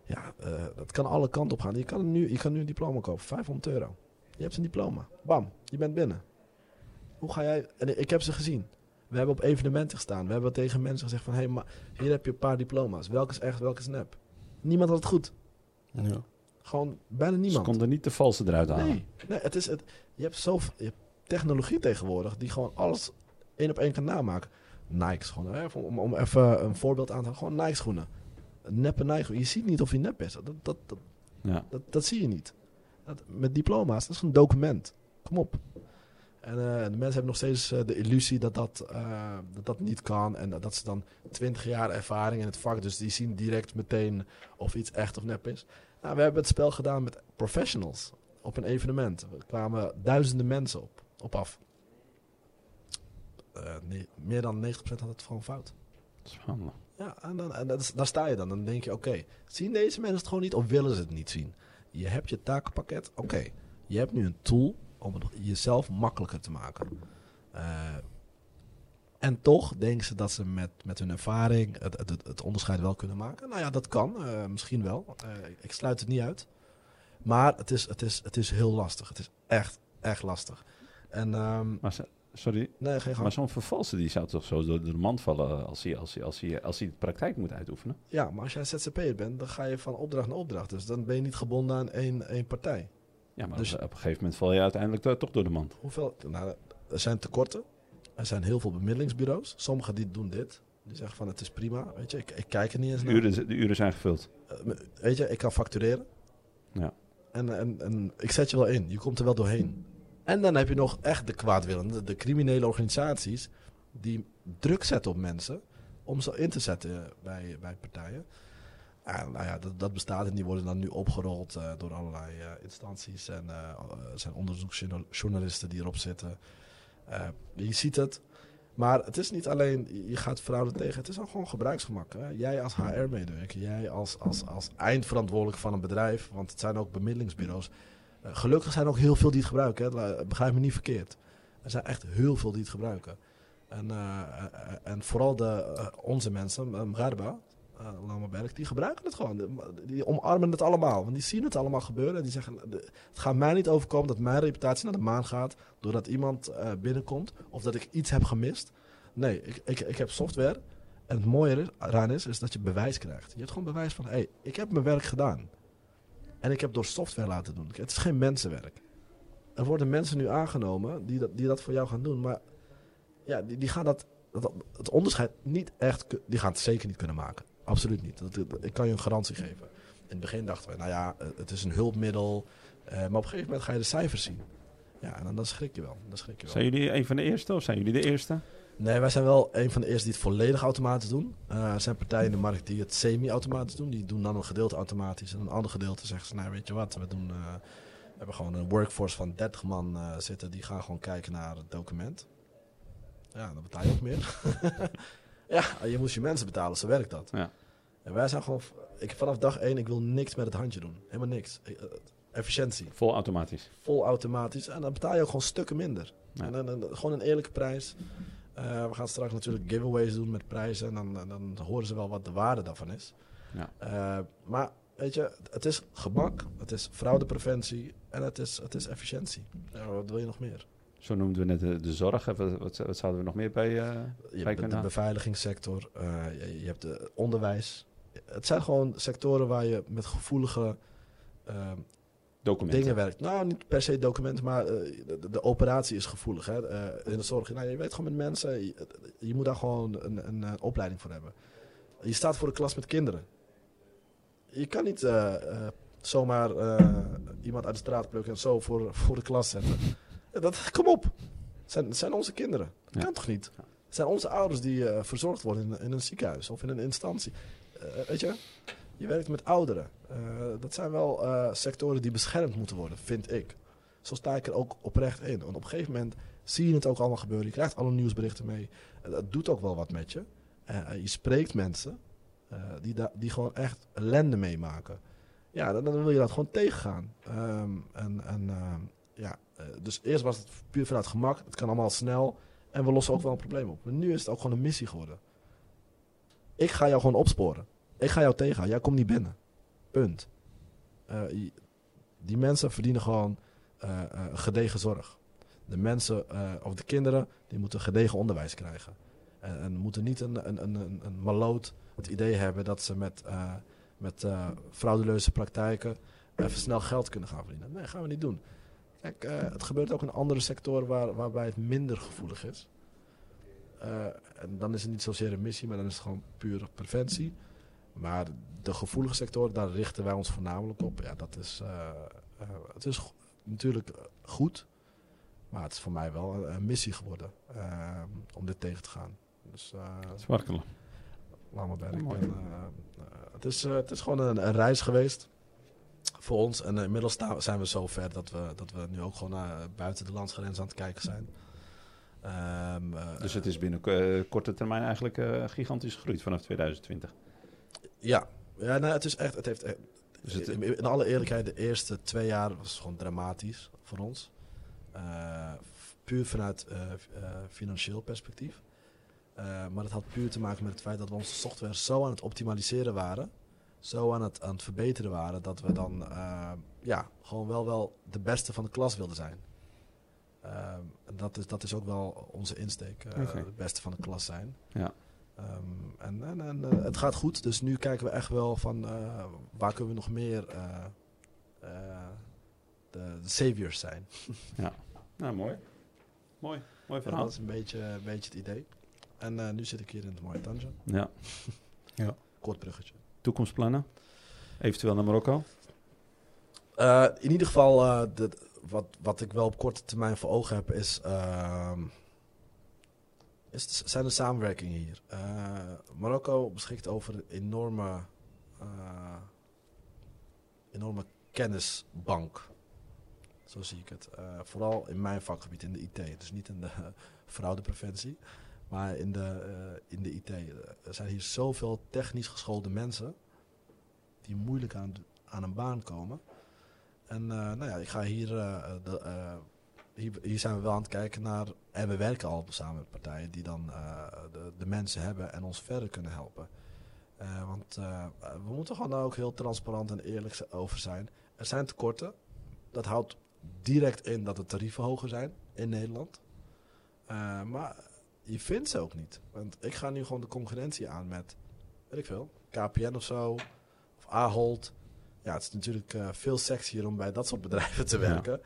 Ja, eh, dat kan alle kanten op gaan. Je kan, nu, je kan nu een diploma kopen, 500 euro. Je hebt een diploma. Bam, je bent binnen. Hoe ga jij... En ik heb ze gezien. We hebben op evenementen gestaan. We hebben tegen mensen gezegd van... Hé, hey, maar hier heb je een paar diploma's. Welke is echt, welke is nep? Niemand had het goed. ja. Gewoon bijna Ze niemand. konden niet de valse eruit halen. Nee, nee het is het, je hebt zoveel je hebt technologie tegenwoordig die gewoon alles één op één kan namaken. Nike's gewoon, hè, om, om even een voorbeeld aan te halen. Gewoon Nike schoenen. Neppe Nike. Je ziet niet of hij nep is. Dat, dat, dat, Ja. dat, dat zie je niet. Dat, met diploma's, dat is een document. Kom op. En eh, de mensen hebben nog steeds eh, de illusie dat dat, eh, dat dat niet kan. En dat, ze dan twintig jaar ervaring in het vak. Dus die zien direct meteen of iets echt of nep is. Nou, we hebben het spel gedaan met professionals op een evenement. Er kwamen duizenden mensen op, op af. Eh, nee, meer dan 90% had het gewoon fout. Schande. Ja, en, dan, en dat is, daar sta je dan. Dan denk je, oké, zien deze mensen het gewoon niet of willen ze het niet zien? Je hebt je takenpakket, oké. Je hebt nu een tool om het jezelf makkelijker te maken. Eh, en toch denken ze dat ze met, met hun ervaring het, het, het onderscheid wel kunnen maken. Nou ja, dat kan, eh, misschien wel. Ik sluit het niet uit. Maar het is, het, is, het is heel lastig. Het is echt, echt lastig. En, ehm, Maar ze- sorry, nee, geen gang. maar zo'n vervalser die zou toch zo door de mand vallen als hij, als hij, als hij, als hij de praktijk moet uitoefenen? Ja, maar als jij ZZP'er bent, dan ga je van opdracht naar opdracht. Dus dan ben je niet gebonden aan één, één partij. Ja, maar Dus- op een gegeven moment val je uiteindelijk to- toch door de mand. Hoeveel, nou, er zijn tekorten. Er zijn heel veel bemiddelingsbureaus. Sommigen die doen dit. Die zeggen van het is prima. Weet je, ik, ik kijk er niet eens De naar. uren, de uren zijn gevuld. Eh, weet je, ik kan factureren. Ja. En, en, en ik zet je wel in. Je komt er wel doorheen. En dan heb je nog echt de kwaadwillende, de criminele organisaties... die druk zetten op mensen om ze in te zetten bij, bij partijen. En, nou ja, dat, dat bestaat en die worden dan nu opgerold eh, door allerlei eh, instanties. En eh, zijn onderzoeksjournalisten die erop zitten. Eh, je ziet het. Maar het is niet alleen, je gaat fraude tegen, het is ook gewoon gebruiksgemak. Hè? Jij als HR-medewerker, jij als, als, als eindverantwoordelijk van een bedrijf, want het zijn ook bemiddelingsbureaus. Eh, gelukkig zijn er ook heel veel die het gebruiken, hè? Begrijp me niet verkeerd. Er zijn echt heel veel die het gebruiken. En, eh, eh, en vooral de, onze mensen, Mgarba, uh, Lamerberg, die gebruiken het gewoon. Die- omarmen het allemaal, want die zien het allemaal gebeuren. En die zeggen, het gaat mij niet overkomen dat mijn reputatie naar de maan gaat... doordat iemand binnenkomt of dat ik iets heb gemist. Nee, ik, ik, ik heb software. En het mooie er- eraan is, is dat je bewijs krijgt. Je hebt gewoon bewijs van, hé, hey, ik heb mijn werk gedaan. En ik heb door software laten doen. Het is geen mensenwerk. Er worden mensen nu aangenomen die dat, die dat voor jou gaan doen. Maar ja, die, die gaan dat, dat, het onderscheid niet echt... Die gaan het zeker niet kunnen maken. Absoluut niet. Dat- ik kan je een garantie geven. In het begin dachten we, nou ja, eh, het is een hulpmiddel. eh, maar op een gegeven moment ga je de cijfers zien. Ja, en dan, dan schrik je wel. Dan schrik je wel. Zijn jullie een van de eerste of zijn jullie de eerste? Nee, wij zijn wel een van de eerste die het volledig automatisch doen. Eh, er zijn partijen in de markt die het semi-automatisch doen. Die doen dan een gedeelte automatisch. En een ander gedeelte zeggen ze, nou weet je wat, we doen... eh, we hebben gewoon een workforce van 30 man eh, zitten. Die gaan gewoon kijken naar het document. Ja, dan betaal je ook meer. ja, je moet je mensen betalen, zo werkt dat. Ja. En wij zijn gewoon... Ik, vanaf dag één, ik wil niks met het handje doen. Helemaal niks. Efficiëntie. Vol automatisch. Vol automatisch. En dan betaal je ook gewoon stukken minder. Ja. En dan, dan- gewoon een eerlijke prijs. Eh, we gaan straks natuurlijk giveaways doen met prijzen. En dan, dan horen ze wel wat de waarde daarvan is. Ja. Eh, maar weet je, het is gemak, het is fraudepreventie en het is, het is efficiëntie. Wat wil je nog meer? Zo noemden we net de, de zorg. Wat, wat, wat zouden we nog meer bij... eh, Je Bij hebt de, beveiligingssector, je, je hebt de onderwijs. Het zijn gewoon sectoren waar je met gevoelige documenten? dingen werkt. Nou, niet per se documenten, maar eh, de, de operatie is gevoelig. Hè? Eh, in de zorg, nou, je weet gewoon met mensen, je, je moet daar gewoon een, een, opleiding voor hebben. Je staat voor een klas met kinderen. Je kan niet eh, zomaar iemand uit de straat plukken en zo voor, voor de klas zetten. Dat, kom op, het zijn, het zijn onze kinderen. Dat Ja. kan toch niet? Het zijn onze ouders die verzorgd worden in, in een ziekenhuis of in een instantie. Weet je, je werkt met ouderen. Eh, dat zijn wel eh, sectoren die beschermd moeten worden, vind ik. Zo sta ik er ook oprecht in. Want op een gegeven moment zie je het ook allemaal gebeuren. Je krijgt alle nieuwsberichten mee. Dat doet ook wel wat met je. Eh, je spreekt mensen die, die gewoon echt ellende meemaken. Ja, dan, wil je dat gewoon tegengaan. Ehm, en en ehm, ja, dus eerst was het puur vanuit gemak. Het kan allemaal snel. En we lossen ook wel een probleem op. Maar nu is het ook gewoon een missie geworden. Ik ga jou gewoon opsporen. Ik ga jou tegenhouden. Jij komt niet binnen. Punt. Eh, die mensen verdienen gewoon eh, eh, gedegen zorg. De mensen, of de kinderen, die moeten gedegen onderwijs krijgen. En, en moeten niet een, een, een, een, maloot het idee hebben dat ze met, met frauduleuze praktijken even snel geld kunnen gaan verdienen. Nee, gaan we niet doen. Kijk, het gebeurt ook in andere sectoren waar, waarbij het minder gevoelig is. En dan is het niet zozeer een missie, maar dan is het gewoon pure preventie. Maar de gevoelige sector, daar richten wij ons voornamelijk op. Ja, dat is, eh, eh, het is go- natuurlijk eh, goed, maar het is voor mij wel een, een missie geworden om dit tegen te gaan. Dus eh Zwarkelen. laat maar bij. Het, is, eh, het is gewoon een, een reis geweest voor ons. En inmiddels staan, zijn we zo ver dat we, dat we nu ook gewoon naar, buiten de landsgrenzen aan het kijken zijn. Ehm, eh, Dus het is binnen eh, korte termijn eigenlijk eh, gigantisch gegroeid vanaf 2020. Ja, ja nou, het is echt. Het heeft, echt- Dus het- in, in alle eerlijkheid, de eerste twee jaar was gewoon dramatisch voor ons. Eh, puur vanuit eh, eh, financieel perspectief. Eh, maar dat had puur te maken met het feit dat we onze software zo aan het optimaliseren waren. Zo aan het, aan het verbeteren waren. Dat we dan eh, ja, gewoon wel, wel de beste van de klas wilden zijn. Eh, dat, is, dat is ook wel onze insteek. eh. De beste van de klas zijn. Ja. Ehm, en en, en eh, het gaat goed, dus nu kijken we echt wel van eh, waar kunnen we nog meer eh, eh, de, de saviors zijn. Nou, mooi. Mooi. Mooi Ja, verhaal. dat is een beetje, een beetje het idee. En eh, nu zit ik hier in het mooie Tanja. Ja. Kort bruggetje. Toekomstplannen? Eventueel naar Marokko? Eh, in ieder geval, eh, de, wat, wat ik wel op korte termijn voor ogen heb, is, ehm, is zijn de samenwerkingen hier. Eh, Marokko beschikt over een enorme, eh, enorme kennisbank. Zo zie ik het. Eh, vooral in mijn vakgebied, in de IT. Dus niet in de fraudepreventie, maar in de, in de IT. Er zijn hier zoveel technisch geschoolde mensen die moeilijk aan, aan een baan komen. En nou ja, ik ga hier, de, hier, hier zijn we wel aan het kijken naar, en we werken al samen met partijen die dan eh, de, de mensen hebben en ons verder kunnen helpen. Eh, want eh, we moeten gewoon daar ook heel transparant en eerlijk over zijn. Er zijn tekorten. Dat houdt direct in dat de tarieven hoger zijn in Nederland. Maar je vindt ze ook niet. Want ik ga nu gewoon de concurrentie aan met, weet ik veel, KPN of zo, of Ahold. Ja, het is natuurlijk veel sexier om bij dat soort bedrijven te Ja.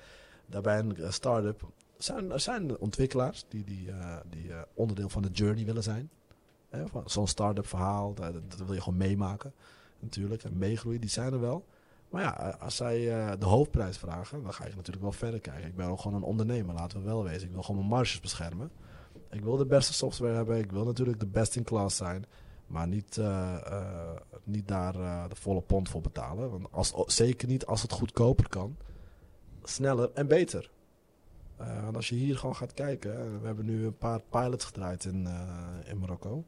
Daarbij een eh, start-up. Zijn, er zijn ontwikkelaars die, die, eh, die eh, onderdeel van de journey willen zijn. Zo'n start-up verhaal, dat, wil je gewoon meemaken. Natuurlijk, en meegroeien, die zijn er wel. Maar ja, eh, als zij eh, de hoofdprijs vragen, dan ga je natuurlijk wel verder kijken. Ik ben ook gewoon een ondernemer, laten we wel wezen. Ik wil gewoon mijn marges beschermen. Ik wil de beste software hebben. Ik wil natuurlijk de best in class zijn. Maar niet, eh, eh, niet daar eh, de volle pond voor betalen. Want als, zeker niet als het goedkoper kan. Sneller en beter. Eh, want als je hier gewoon gaat kijken. eh, We hebben nu een paar pilots gedraaid in, eh, in Marokko.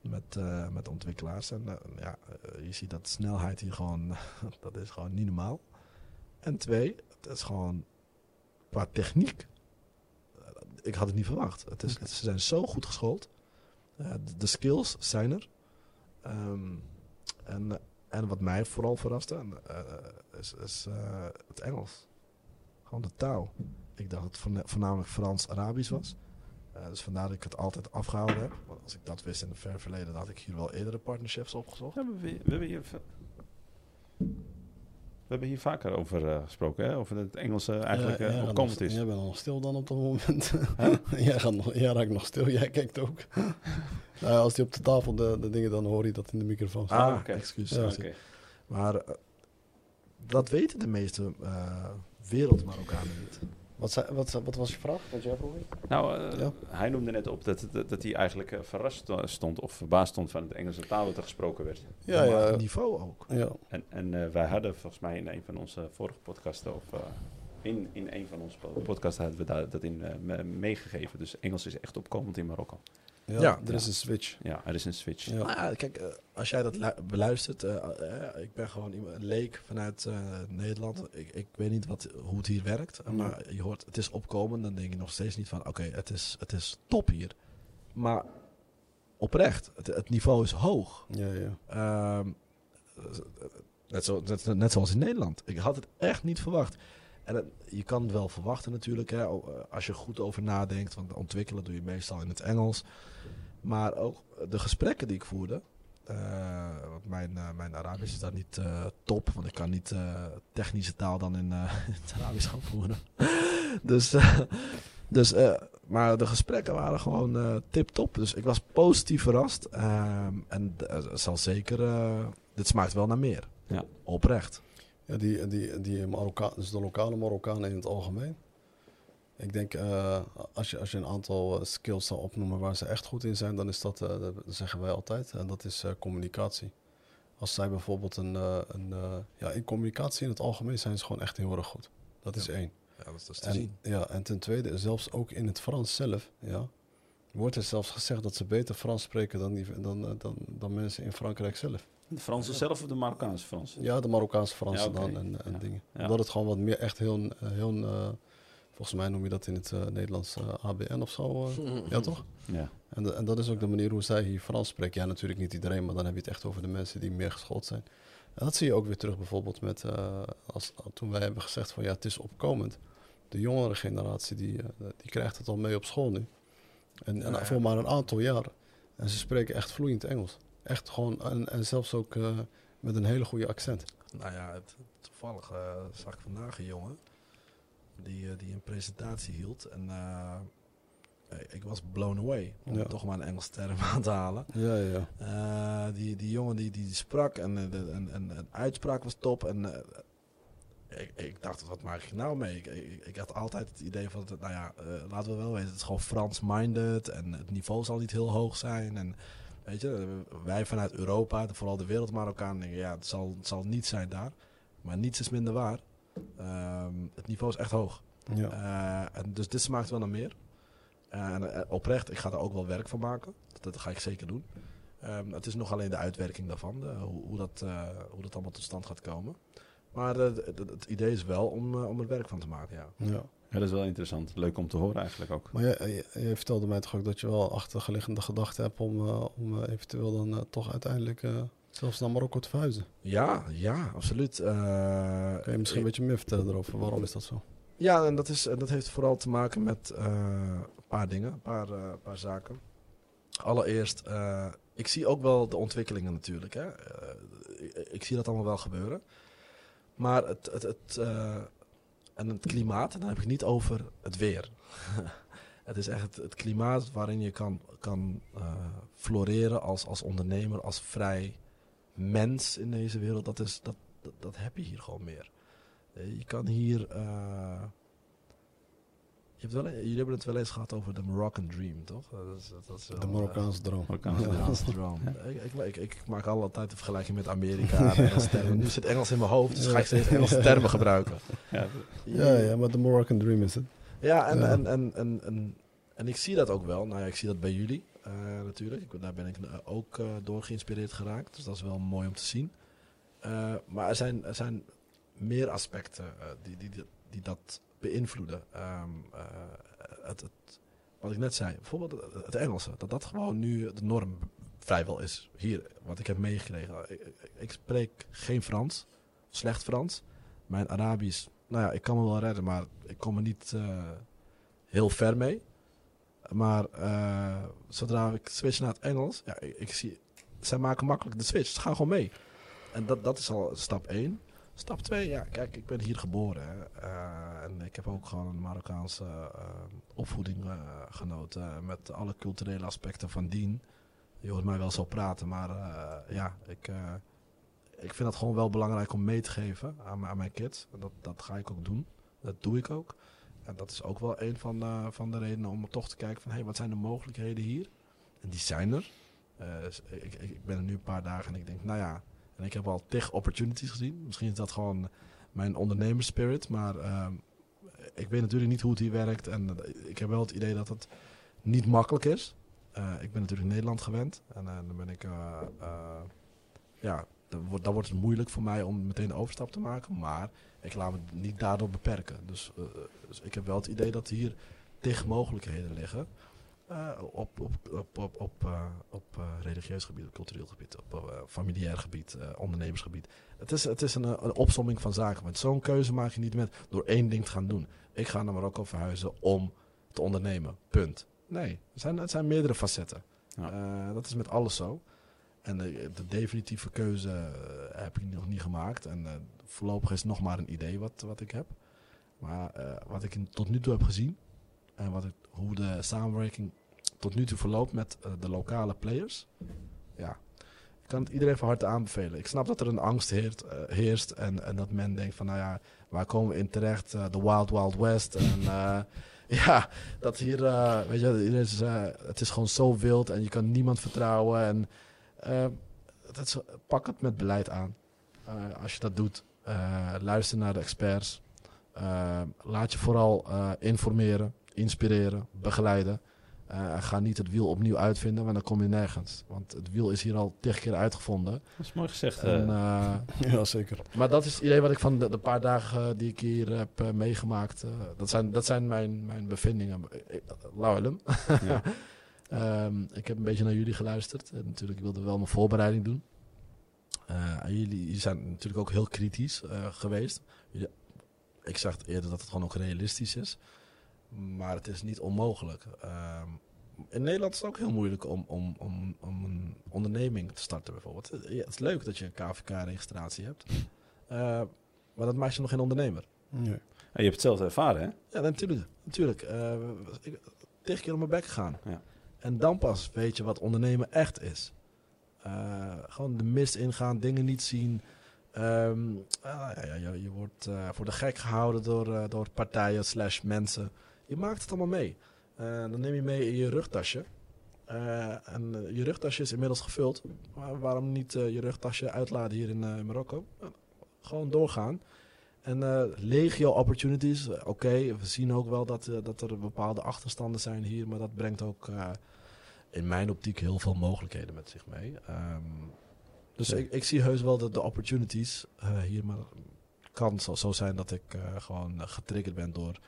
Met, met ontwikkelaars. En ja, je ziet dat snelheid hier gewoon... dat is gewoon niet normaal. En twee, het is gewoon qua techniek. Ik had het niet verwacht. Het is, Ze zijn zo goed geschoold. De, de skills zijn er. Ehm, en, en wat mij vooral verraste is, is het Engels. Gewoon de taal. Ik dacht dat het voorna- voornamelijk Frans-Arabisch was. Eh, dus vandaar dat ik het altijd afgehouden heb. Want als ik dat wist in het ver verleden, dan had ik hier wel eerdere partnerships opgezocht. Ja, we, we hebben hier... We hebben hier vaker over eh, gesproken, hè? over het Engelse eigenlijk Ja, eh, opkomend is. Jij bent al stil dan op dat moment. jij, gaat nog, jij raakt nog stil, jij kijkt ook. nou, als hij op de tafel de, de dingen, dan hoor je dat in de microfoon. Ah, Ah, oké. excuus. Ja. Maar eh, dat weten de meeste eh wereld-Marokkanen niet. Wat, zei, wat, wat was je vraag? Wat jij vroeg? Nou, eh, Ja. hij noemde net op dat, dat, dat hij eigenlijk eh, verrast stond of verbaasd stond van het Engelse taal dat er gesproken werd. Ja, ja. het niveau ook. ja. En, en eh, wij hadden volgens mij in een van onze vorige podcasten, of in, in een van onze po- podcasts hadden we daar, dat in eh, me- meegegeven. Dus Engels is echt opkomend in Marokko. Ja, Ja. er is een switch. Ja, er is een switch. Ja. Ja, kijk, eh, als jij dat lu- beluistert, eh, eh, ik ben gewoon iemand- een leek vanuit eh, Nederland. Ik, ik weet niet wat, hoe het hier werkt, maar je hoort het is opkomen, dan denk je nog steeds niet van, oké, het, is, het is top hier. Maar oprecht, het, het niveau is hoog. Ja, ja. Ehm, net, zo, net, net zoals in Nederland. Ik had het echt niet verwacht. En het- je kan het wel verwachten natuurlijk, hè, eh, als je goed over nadenkt. Want ontwikkelen doe je meestal in het Engels. Maar ook de gesprekken die ik voerde. eh, want mijn, eh, mijn Arabisch is daar niet top. Want ik kan niet technische taal dan in, het Arabisch gaan voeren. dus, dus maar de gesprekken waren gewoon tip-top. Dus ik was positief verrast. Ehm, en zal zeker... dit smaakt wel naar meer. Ja. Oprecht. Ja, die, die, die Marokkaan, dus de lokale Marokkanen in het algemeen. Ik denk, eh, als, je, als je een aantal eh, skills zou opnoemen waar ze echt goed in zijn, dan is dat, eh, dat zeggen wij altijd, en dat is communicatie. Als zij bijvoorbeeld een, een ja, in communicatie in het algemeen zijn ze gewoon echt heel erg goed. Dat is één. Ja, dat is te En, zien. ja, en ten tweede, zelfs ook in het Frans zelf, ja, wordt er zelfs gezegd dat ze beter Frans spreken dan, die, dan, eh, dan, dan mensen in Frankrijk zelf. De Franse zelf of de Marokkaanse Frans? Ja, de Marokkaanse Fransen Ja, dan en, en Ja. dingen. Ja. Omdat het gewoon wat meer echt heel, eh, heel eh, volgens mij noem je dat in het Nederlands ABN of zo. eh. ja, toch? Ja. En, de- en dat is ook de manier hoe zij hier Frans spreken. Ja, natuurlijk niet iedereen, maar dan heb je het echt over de mensen die meer geschoold zijn. En dat zie je ook weer terug bijvoorbeeld met, eh, als, toen wij hebben gezegd van ja, het is opkomend. De jongere generatie, die, die krijgt het al mee op school nu. En, en voor maar een aantal jaren. En ze spreken echt vloeiend Engels. Echt gewoon, en, en zelfs ook eh, met een hele goede accent. Nou ja, het, toevallig eh, zag ik vandaag een jongen die, eh, die een presentatie hield. En ik was blown away, om Ja. toch maar een Engels term aan te halen. Ja, ja, ja. Die, die jongen die, die sprak en, de, en, en, en uitspraak was top. En ik, ik dacht, wat maak ik nou mee? Ik, ik, ik had altijd het idee van, nou ja, eh, laten we wel weten, het is gewoon Frans-minded. En het niveau zal niet heel hoog zijn. En weet je, wij vanuit Europa, vooral de wereldmarokkaan, denken, ja, het zal, het zal niet zijn daar. Maar niets is minder waar. Ehm, het niveau is echt hoog. ja. Eh, en dus dit smaakt wel naar meer. Eh, en oprecht, ik ga er ook wel werk van maken. Dat, dat ga ik zeker doen. Ehm, het is nog alleen de uitwerking daarvan, de- hoe, hoe, dat, hoe dat allemaal tot stand gaat komen. Maar eh, het idee is wel om, eh, om er werk van te maken, ja. ja. ja, dat is wel interessant. Leuk om te horen eigenlijk ook. Maar jij, jij, jij vertelde mij toch ook dat je wel achtergeliggende gedachten hebt om, eh, om eventueel dan toch uiteindelijk eh, zelfs naar Marokko te verhuizen. Ja, ja, absoluut. Eh, Kun je misschien een beetje meer vertellen erover? Waarom is dat zo? Ja, en dat, is, dat heeft vooral te maken met eh, een paar dingen, een paar, paar zaken. Allereerst, eh, ik zie ook wel de ontwikkelingen natuurlijk. Hè. Eh, ik, ik zie dat allemaal wel gebeuren. Maar het, het, het, eh, en het klimaat, en dan heb ik niet over het weer. het is echt het, klimaat waarin je kan, kan eh, floreren als, als ondernemer, als vrij mens in deze wereld. Dat is, dat, dat, dat heb je hier gewoon meer. Eh, je kan hier... hebt wel, jullie hebben het wel eens gehad over de Moroccan Dream, toch? Dat is, dat is wel, De eh, Marokkaanse droom. Marokkaanse droom. Ik, ik, ik, ik maak altijd de vergelijking met Amerika en Engelse termen. Nu zit Engels in mijn hoofd, dus ga ik steeds Engelse termen gebruiken. Ja, Ja, ja, maar de Moroccan Dream is het. Ja, en, Ja. En, en, en, en, en ik zie dat ook wel. Nou ja, ik zie dat bij jullie eh, natuurlijk. Ik, daar ben ik eh, ook eh, door geïnspireerd geraakt. Dus dat is wel mooi om te zien. Eh, maar er zijn, er zijn meer aspecten eh, die, die, die, die dat beïnvloeden. Ehm, eh, het, het, wat ik net zei, bijvoorbeeld het, Engelse. Dat dat gewoon nu de norm vrijwel is. Hier, wat ik heb meegekregen. Ik, ik, ik spreek geen Frans. Slecht Frans. Mijn Arabisch, nou ja, ik kan me wel redden, maar ik kom er niet eh, heel ver mee. Maar eh, zodra ik switch naar het Engels, ja, ik, ik zie, zij maken makkelijk de switch. Ze gaan gewoon mee. En dat, dat is al stap 1. Stap 2, ja, kijk, ik ben hier geboren. Hè. Eh, en ik heb ook gewoon een Marokkaanse eh, opvoeding eh, genoten. Met alle culturele aspecten van dien. Je hoort mij wel zo praten, maar ja, ik, ik vind het gewoon wel belangrijk om mee te geven aan, aan mijn kids. En dat, dat ga ik ook doen. Dat doe ik ook. En dat is ook wel een van van de redenen om toch te kijken van... hé, hey, wat zijn de mogelijkheden hier? En die zijn er. Ik, ik ben er nu een paar dagen en ik denk, nou ja... en ik heb al tig opportunities gezien. Misschien is dat gewoon mijn ondernemerspirit. Maar ehm, ik weet natuurlijk niet hoe het hier werkt. En eh, ik heb wel het idee dat het niet makkelijk is. Eh, ik ben natuurlijk Nederland gewend. En eh, dan ben ik... ja, dan wordt, dan wordt het moeilijk voor mij om meteen de overstap te maken. Maar ik laat me niet daardoor beperken. Dus, dus ik heb wel het idee dat hier tig mogelijkheden liggen. Eh, op op, op, op, op, eh, op eh, religieus gebied, op cultureel gebied, op familiair gebied, ondernemersgebied. Het is, het is een, een opsomming van zaken. Want zo'n keuze maak je niet met door één ding te gaan doen. Ik ga naar Marokko verhuizen om te ondernemen. Punt. Nee, het zijn, het zijn meerdere facetten. Ja. Dat is met alles zo. En de, de definitieve keuze heb ik nog niet gemaakt. En voorlopig is het nog maar een idee wat, wat ik heb. Maar wat ik in- tot nu toe heb gezien. En wat ik, hoe de samenwerking tot nu toe verloopt met eh, de lokale players. Ja, ik kan het iedereen van harte aanbevelen. Ik snap dat er een angst eh, heerst. En, en dat men denkt van, nou ja, waar komen we in terecht? Eh, De Wild Wild West. En ja, dat hier, weet je, iedereen het is gewoon zo wild. En je kan niemand vertrouwen. En dat pak het met beleid aan. Als je dat doet, luister naar de experts. Laat je vooral informeren, inspireren, begeleiden. Eh, ga niet het wiel opnieuw uitvinden, want dan kom je nergens. Want het wiel is hier al tig keer uitgevonden. Dat is mooi gezegd. En, eh. eh, Ja, zeker. maar dat is het idee wat ik van de, de paar dagen die ik hier heb meegemaakt. eh, dat, zijn, dat zijn mijn, mijn bevindingen. Lauwelum. Ja. Ehm, ik heb een beetje naar jullie geluisterd. En natuurlijk ik wilde wel mijn voorbereiding doen. Eh, en jullie, jullie zijn natuurlijk ook heel kritisch eh, geweest. Jullie- ik zag eerder dat het gewoon ook realistisch is. Maar het is niet onmogelijk. Ehm, in Nederland is het ook heel moeilijk om, om, om, om een onderneming te starten bijvoorbeeld. Eh, ja, het is leuk dat je een KVK-registratie hebt. Eh, maar dat maakt je nog geen ondernemer. Nee. Ja, je hebt het zelf ervaren, hè? Ja, natuurlijk. natuurlijk. Eh, ik tig keer op mijn bek gegaan. Ja. En dan pas weet je wat ondernemen echt is. Eh, gewoon de mist ingaan, dingen niet zien. Ehm, ah, ja, ja, ja, je wordt eh, voor de gek gehouden door, eh, door partijen slash mensen. Je maakt het allemaal mee. Eh, dan neem je mee in je rugtasje. Eh, en eh, je rugtasje is inmiddels gevuld. Maar waarom niet je rugtasje uitladen hier in Marokko? Gewoon doorgaan. En legio opportunities. Oké, we zien ook wel dat, dat er bepaalde achterstanden zijn hier. Maar dat brengt ook in mijn optiek heel veel mogelijkheden met zich mee. Ehm, dus Ja. ik, ik zie heus wel de, de opportunities hier. Maar het kan zo, zo zijn dat ik gewoon getriggerd ben door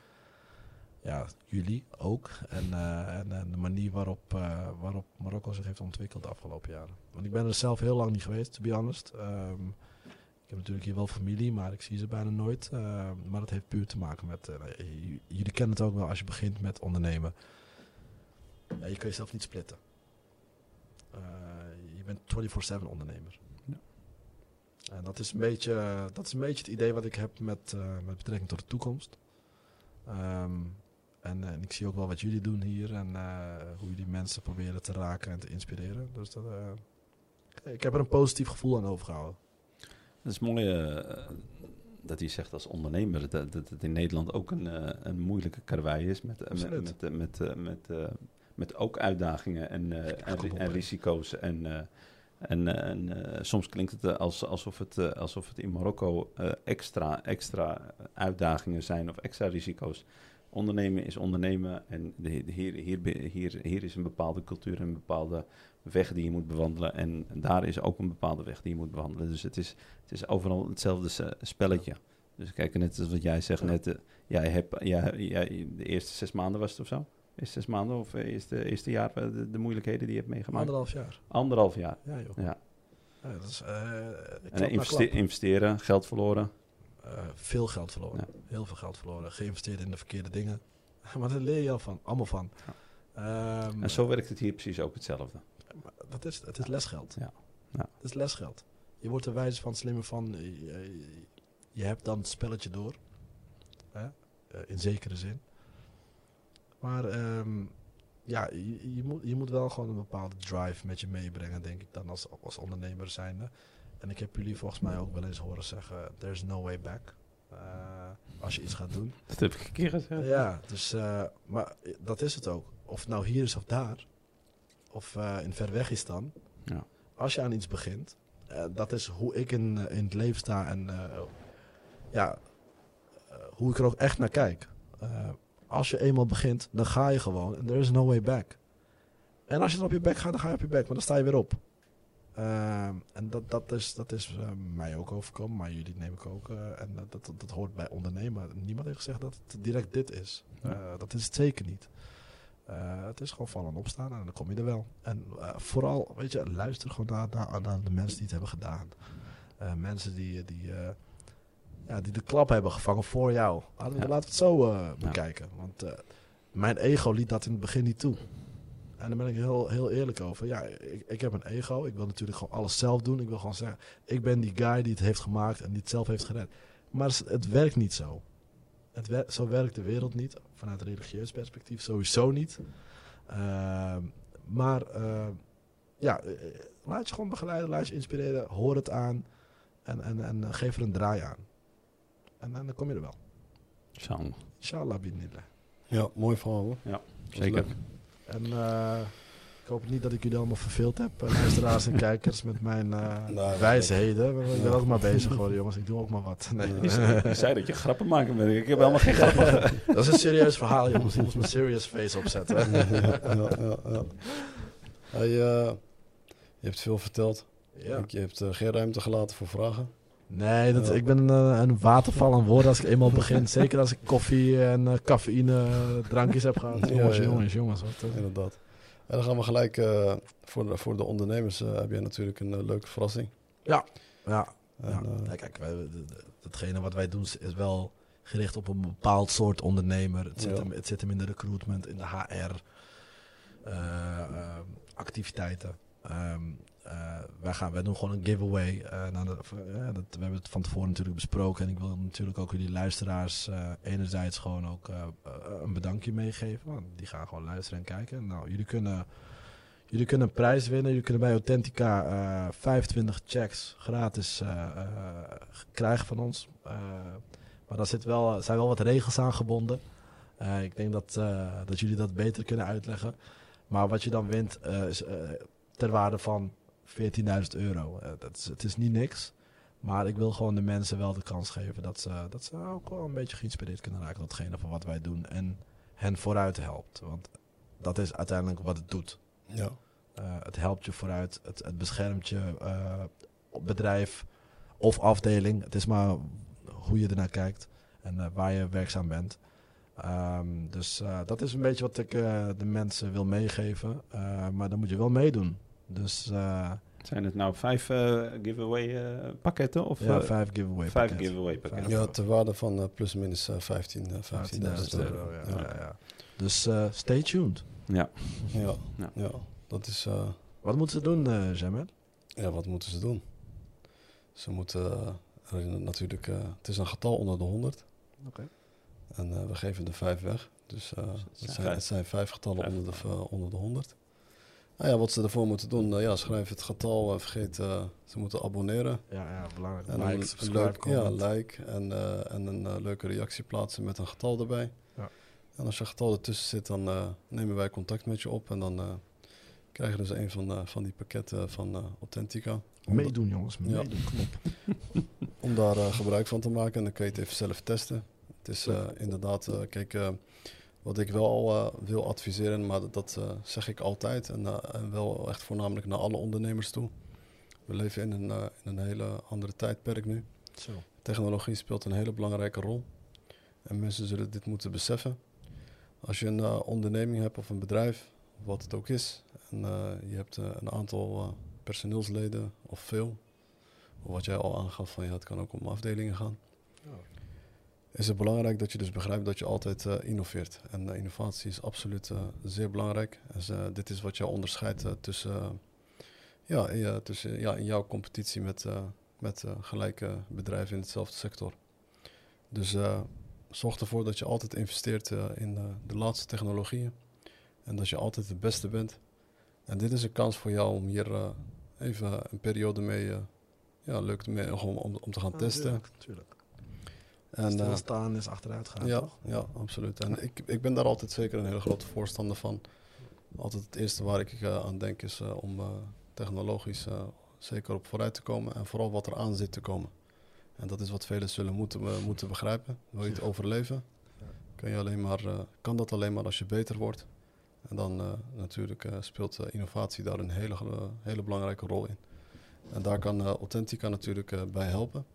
ja, jullie ook. En, eh, en, en de manier waarop, eh, waarop Marokko zich heeft ontwikkeld de afgelopen jaren. Want ik ben er zelf heel lang niet geweest, to be honest. Ehm, ik heb natuurlijk hier wel familie, maar ik zie ze bijna nooit. Ehm, maar dat heeft puur te maken met... eh, j- jullie kennen het ook wel als je begint met ondernemen. Ja, je kan jezelf niet splitten. Eh, je bent 24-7 ondernemer. Ja. En dat is, een beetje, dat is een beetje het idee wat ik heb met, eh, met betrekking tot de toekomst. Ehm, en, eh, en ik zie ook wel wat jullie doen hier en eh, hoe jullie mensen proberen te raken en te inspireren. Dus dat, eh, ik heb er een positief gevoel aan overgehouden. Het is mooi dat hij zegt als ondernemer dat, dat het in Nederland ook een, een moeilijke karwei is met, met, met, met, met, met ook uitdagingen en, en, en risico's. En, en, en soms klinkt het als, alsof, het, alsof het in Marokko extra, extra uitdagingen zijn of extra risico's. Ondernemen is ondernemen en de, de- hier, hier, hier, hier is een bepaalde cultuur, een bepaalde weg die je moet bewandelen. En daar is ook een bepaalde weg die je moet bewandelen. Dus het is, het is overal hetzelfde spelletje. Dus kijk, net als wat jij zegt net, eh, jij hebt, jij, jij, de eerste zes maanden was het of zo? Eerste zes maanden of eh, eerste, eerste jaar eh, de, de moeilijkheden die je hebt meegemaakt? Anderhalf jaar. Anderhalf jaar. Ja, joh. Ja. Ja, dat is, En na investe- klap. investeren, geld verloren. Eh, veel geld verloren. Ja. Heel veel geld verloren. Geïnvesteerd in de verkeerde dingen. Maar daar leer je al van. Allemaal van. Ja. Ehm, En zo werkt het hier precies ook hetzelfde. dat is, het is lesgeld. Ja. Ja. Het is lesgeld. Je wordt er wijzer van, slimmer van. Je, hebt dan het spelletje door. Hè? Eh, in zekere zin. Maar ehm, ja, je, je, moet, je moet wel gewoon een bepaalde drive met je meebrengen, denk ik dan als, als ondernemer zijnde. En ik heb jullie volgens mij ook wel eens horen zeggen, there's no way back. Eh, als je iets gaat doen. Dat heb ik een keer gezegd. Ja, dus, eh, maar dat is het ook. Of het nou hier is of daar, of eh, in Verwegistan. Ja. Als je aan iets begint, dat is hoe ik in, in het leven sta en ja, hoe ik er ook echt naar kijk. Als je eenmaal begint, dan ga je gewoon en there is no way back. En als je dan op je bek gaat, dan ga je op je bek, maar dan sta je weer op. Eh, en dat, dat is, dat is eh, mij ook overkomen, maar jullie neem ik ook. eh, en dat, dat, dat hoort bij ondernemen. Niemand heeft gezegd dat het direct dit is. Ja. Eh, dat is het zeker niet. Eh, het is gewoon vallen en opstaan en dan kom je er wel. En vooral, weet je, luister gewoon naar, naar, naar de mensen die het hebben gedaan. Mensen die, die, ja, die de klap hebben gevangen voor jou. Laten we, Ja. laten we het zo bekijken. Want mijn ego liet dat in het begin niet toe. En daar ben ik heel, heel eerlijk over. Ja, ik, ik heb een ego. Ik wil natuurlijk gewoon alles zelf doen. Ik wil gewoon zeggen, ik ben die guy die het heeft gemaakt en die het zelf heeft gered. Maar het- het werkt niet zo. Het wer- zo werkt de wereld niet. Vanuit een religieus perspectief sowieso niet. Ehm, maar eh, ja, eh, laat je gewoon begeleiden, laat je inspireren, hoor het aan en, en, en eh, geef er een draai aan. En, en dan kom je er wel. Inshallah. Inshallah. Ja, mooi verhaal hoor. Zeker. En eh, ik hoop niet dat ik jullie allemaal verveeld heb, eh, luisteraars en kijkers, met mijn Nou, wijsheden. Ik ben ook maar bezig geworden, jongens. Ik doe ook maar wat. Nee. Je zei, je zei dat je grappen maken bent. Ik heb helemaal geen grappen. dat is een serieus verhaal, jongens. Je moest mijn serious face opzetten. ja, ja, ja. Hey, je hebt veel verteld. ja. Je hebt geen ruimte gelaten voor vragen. Nee, dat, ik ben een, eh, een waterval aan woorden als ik eenmaal begin. Zeker als ik koffie en eh, cafeïne eh, drankjes heb gehad. Ja, Jongens, ja. jongens, jongens. Wat, Inderdaad. En dan gaan we gelijk, eh, voor, de, voor de ondernemers heb jij natuurlijk een leuke verrassing. ja, En, ja. eh, Ja, kijk, wij, de- de- datgene wat wij doen is wel gericht op een bepaald soort ondernemer. Het zit, Ja. hem, het zit hem in de recruitment, in de HR, eh, eh, activiteiten. Ehm, eh, wij, gaan, wij doen gewoon een giveaway. eh, de, eh, dat, we hebben het van tevoren natuurlijk besproken. En ik wil natuurlijk ook jullie luisteraars eh, enerzijds gewoon ook eh, eh, een bedankje meegeven. Want die gaan gewoon luisteren en kijken. Nou, jullie kunnen, jullie kunnen een prijs winnen. Jullie kunnen bij Authentica eh 25 checks gratis eh, eh, krijgen van ons. Eh, maar daar zit wel, zijn wel wat regels aan gebonden. Eh, ik denk dat, eh, dat jullie dat beter kunnen uitleggen. Maar wat je dan wint eh, is eh, ter waarde van 14.000 euro. Eh, dat is, het is niet niks. Maar ik wil gewoon de mensen wel de kans geven dat ze, dat ze ook wel een beetje geïnspireerd kunnen raken. Datgene van wat wij doen. En hen vooruit helpt. Want dat is uiteindelijk wat het doet. ja. Eh, het helpt je vooruit. Het, het beschermt je eh, bedrijf of afdeling. Het is maar hoe je ernaar kijkt en waar je werkzaam bent. Ehm, dus dat is een beetje wat ik de mensen wil meegeven. Maar dan moet je wel meedoen. Dus eh, Zijn het nou vijf eh, giveaway eh, pakketten? Of ja, vijf giveaway vijf pakketten. giveaway pakketten? ja, ter waarde van plus minus eh, 15, eh, 15.000 15.000 euro. euro. Ja, Ja. ja, ja. Dus eh, stay tuned. Ja. Ja, Ja. ja. dat is... eh, Wat moeten ze doen, eh Jamel? Ja, wat moeten ze doen? Ze moeten natuurlijk, eh, het is een getal onder de 100. Oké. En eh, we geven er vijf weg. Dus eh, het, zijn zijn, vijf. het zijn vijf getallen Vijf onder, de, onder de 100. Nou ja, wat ze ervoor moeten doen, eh, ja, schrijf het getal en vergeet, eh, ze moeten abonneren. Ja, ja belangrijk. En like, subscribe, leuk, ja, like en, eh, en een eh, leuke reactie plaatsen met een getal erbij. Ja. En als je getal ertussen zit, dan eh, nemen wij contact met je op en dan eh, krijg je dus een van, eh, van die pakketten van eh Authentica. Om, Meedoen jongens, Ja. meedoen, knop. om daar eh, gebruik van te maken en dan kun je het even zelf testen. Het is eh, inderdaad, eh, kijk, eh, wat ik wel eh, wil adviseren, maar dat, dat, eh, zeg ik altijd en, eh, en wel echt voornamelijk naar alle ondernemers toe. We leven in een, in een hele andere tijdperk nu. Zo. Technologie speelt een hele belangrijke rol. En mensen zullen dit moeten beseffen. Als je een onderneming hebt of een bedrijf, wat het ook is, en je hebt een aantal personeelsleden of veel, of wat jij al aangaf, van ja, het kan ook om afdelingen gaan, is het belangrijk dat je dus begrijpt dat je altijd eh, innoveert. En eh, innovatie is absoluut eh, zeer belangrijk. Dus, dit is wat jou onderscheidt tussen, ja, in, tussen, ja, in jouw competitie met, met gelijke bedrijven in hetzelfde sector. Dus zorg ervoor dat je altijd investeert in de laatste technologieën. En dat je altijd het beste bent. En dit is een kans voor jou om hier even een periode mee, ja, leuk mee, om, om, om te gaan testen. Tuurlijk, tuurlijk. En, eh, Stilstaan is achteruit gaan, ja, toch? ja, absoluut. En ik, ik ben daar altijd zeker een hele grote voorstander van. Altijd het eerste waar ik eh, aan denk is eh, om technologisch zeker op vooruit te komen en vooral wat er aan zit te komen. En dat is wat velen zullen moeten, moeten begrijpen. Wil je het overleven, kan, je alleen maar, kan dat alleen maar als je beter wordt. En dan natuurlijk speelt innovatie daar een hele, hele belangrijke rol in. En daar kan Authentica natuurlijk bij helpen.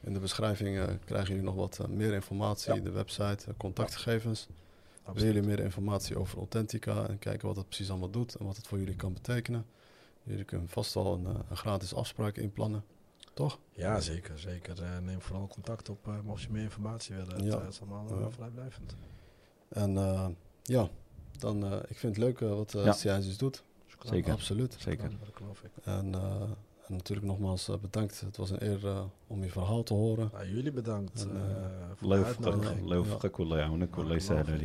In de beschrijving eh, krijgen jullie nog wat eh, meer informatie, Ja. de website, eh, contactgegevens. Willen Absoluut. jullie meer informatie over Authentica en kijken wat het precies allemaal doet en wat het voor jullie kan betekenen? Jullie kunnen vast wel een, een gratis afspraak inplannen, toch? Ja, zeker. zeker. Eh, neem vooral contact op eh, mocht je meer informatie willen. Het, Ja. het is allemaal Ja. vrijblijvend. En eh, ja, dan, eh, ik vind het leuk eh, wat uh, Ja. CISIS doet. Zeker. Absoluut. Zeker. Dat geloof ik. En, eh, en natuurlijk nogmaals eh, bedankt. Het was een eer eh, om je verhaal te horen. Ja, jullie bedankt. Eh, ah,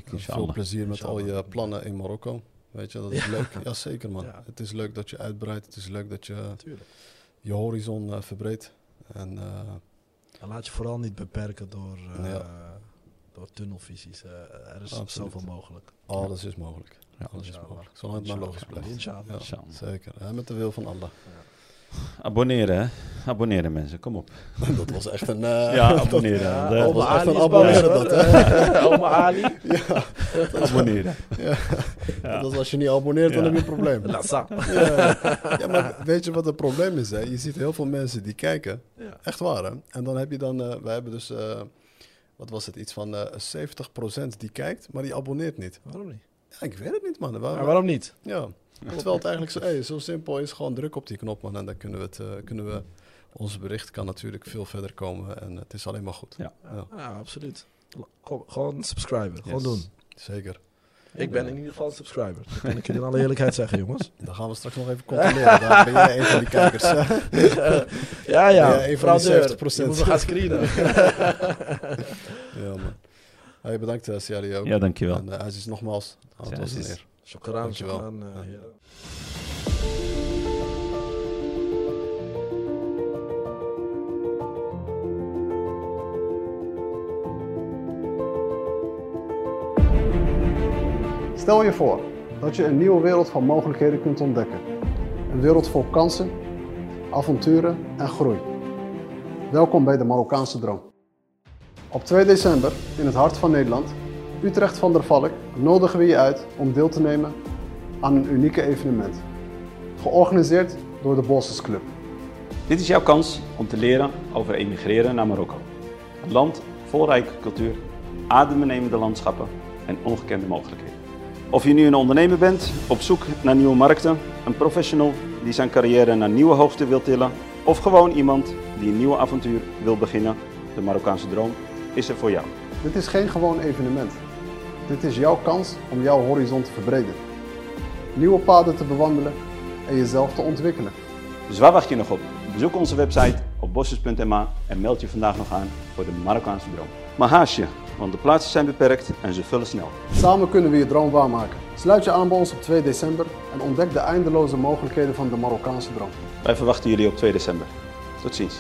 veel plezier met al je plannen in Marokko. Weet je, dat is ja. leuk. Jazeker, man. Het is leuk dat je uitbreidt. Het is leuk dat je Tuurlijk. je horizon uh, verbreedt. En, uh, laat je vooral niet beperken door, uh, door tunnelvisies. er is zoveel mogelijk. Alles is mogelijk. Alles is mogelijk. Zolang het maar logisch blijft. Inshallah. Zeker. met de wil van Allah. Abonneren, hè? Abonneren mensen, kom op. dat was echt een... eh, Ja, abonneren. Ja, Dat- was echt Ali een is boos, abonneren dat, Oma Ali. abonneren. Ja. Ja. Dat is als je niet abonneert, dan Ja. heb je een probleem. Lassa. Ja. ja, maar weet je wat het probleem is? Hè? Je ziet heel veel mensen die kijken. Ja. Echt waar, hè? En dan heb je dan... eh wij hebben dus... eh, wat was het? Iets van eh 70% die kijkt, maar die abonneert niet. Waarom niet? Ja, ik weet het niet, man. Waar- Maar waarom niet? Ja. Terwijl het eigenlijk zo, hey, zo simpel is. Gewoon druk op die knop, man. En dan kunnen we het... eh, kunnen we, onze bericht kan natuurlijk veel verder komen. En het is alleen maar goed. Ja. Ja. Ja, absoluut. Gewoon, gewoon subscriben. Gewoon doen. Zeker. Ik ben in ieder geval een subscriber. Dat kan ik jullie in alle eerlijkheid zeggen, jongens. Dan gaan we straks nog even controleren. Daar ben jij een van die kijkers. ja, ja. Ja, een van die fraudeur. 70%. Je moet me gaan screenen. ja, man. Hey, bedankt, uh, Siari ook. Ja, dankjewel. En uh, Aziz nogmaals. Oh, het was een eer. Shukran, Dankjewel. shukran. eh, Ja. Stel je voor dat je een nieuwe wereld van mogelijkheden kunt ontdekken. Een wereld vol kansen, avonturen en groei. Welkom bij de Marokkaanse Droom. Op 2 december, in het hart van Nederland, Utrecht van der Valk, nodigen we je uit om deel te nemen aan een unieke evenement. Georganiseerd door de Bosses Club. Dit is jouw kans om te leren over emigreren naar Marokko. Een land vol rijke cultuur, adembenemende landschappen en ongekende mogelijkheden. Of je nu een ondernemer bent, op zoek naar nieuwe markten, een professional die zijn carrière naar nieuwe hoogte wil tillen, of gewoon iemand die een nieuw avontuur wil beginnen, de Marokkaanse droom is er voor jou. Dit is geen gewoon evenement. Dit is jouw kans om jouw horizon te verbreden. Nieuwe paden te bewandelen en jezelf te ontwikkelen. Dus waar wacht je nog op? Bezoek onze website op bosses.ma en meld je vandaag nog aan voor de Marokkaanse droom. Maar haast je, want de plaatsen zijn beperkt en ze vullen snel. Samen kunnen we je droom waarmaken. Sluit je aan bij ons op 2 december en ontdek de eindeloze mogelijkheden van de Marokkaanse droom. Wij verwachten jullie op 2 december. Tot ziens.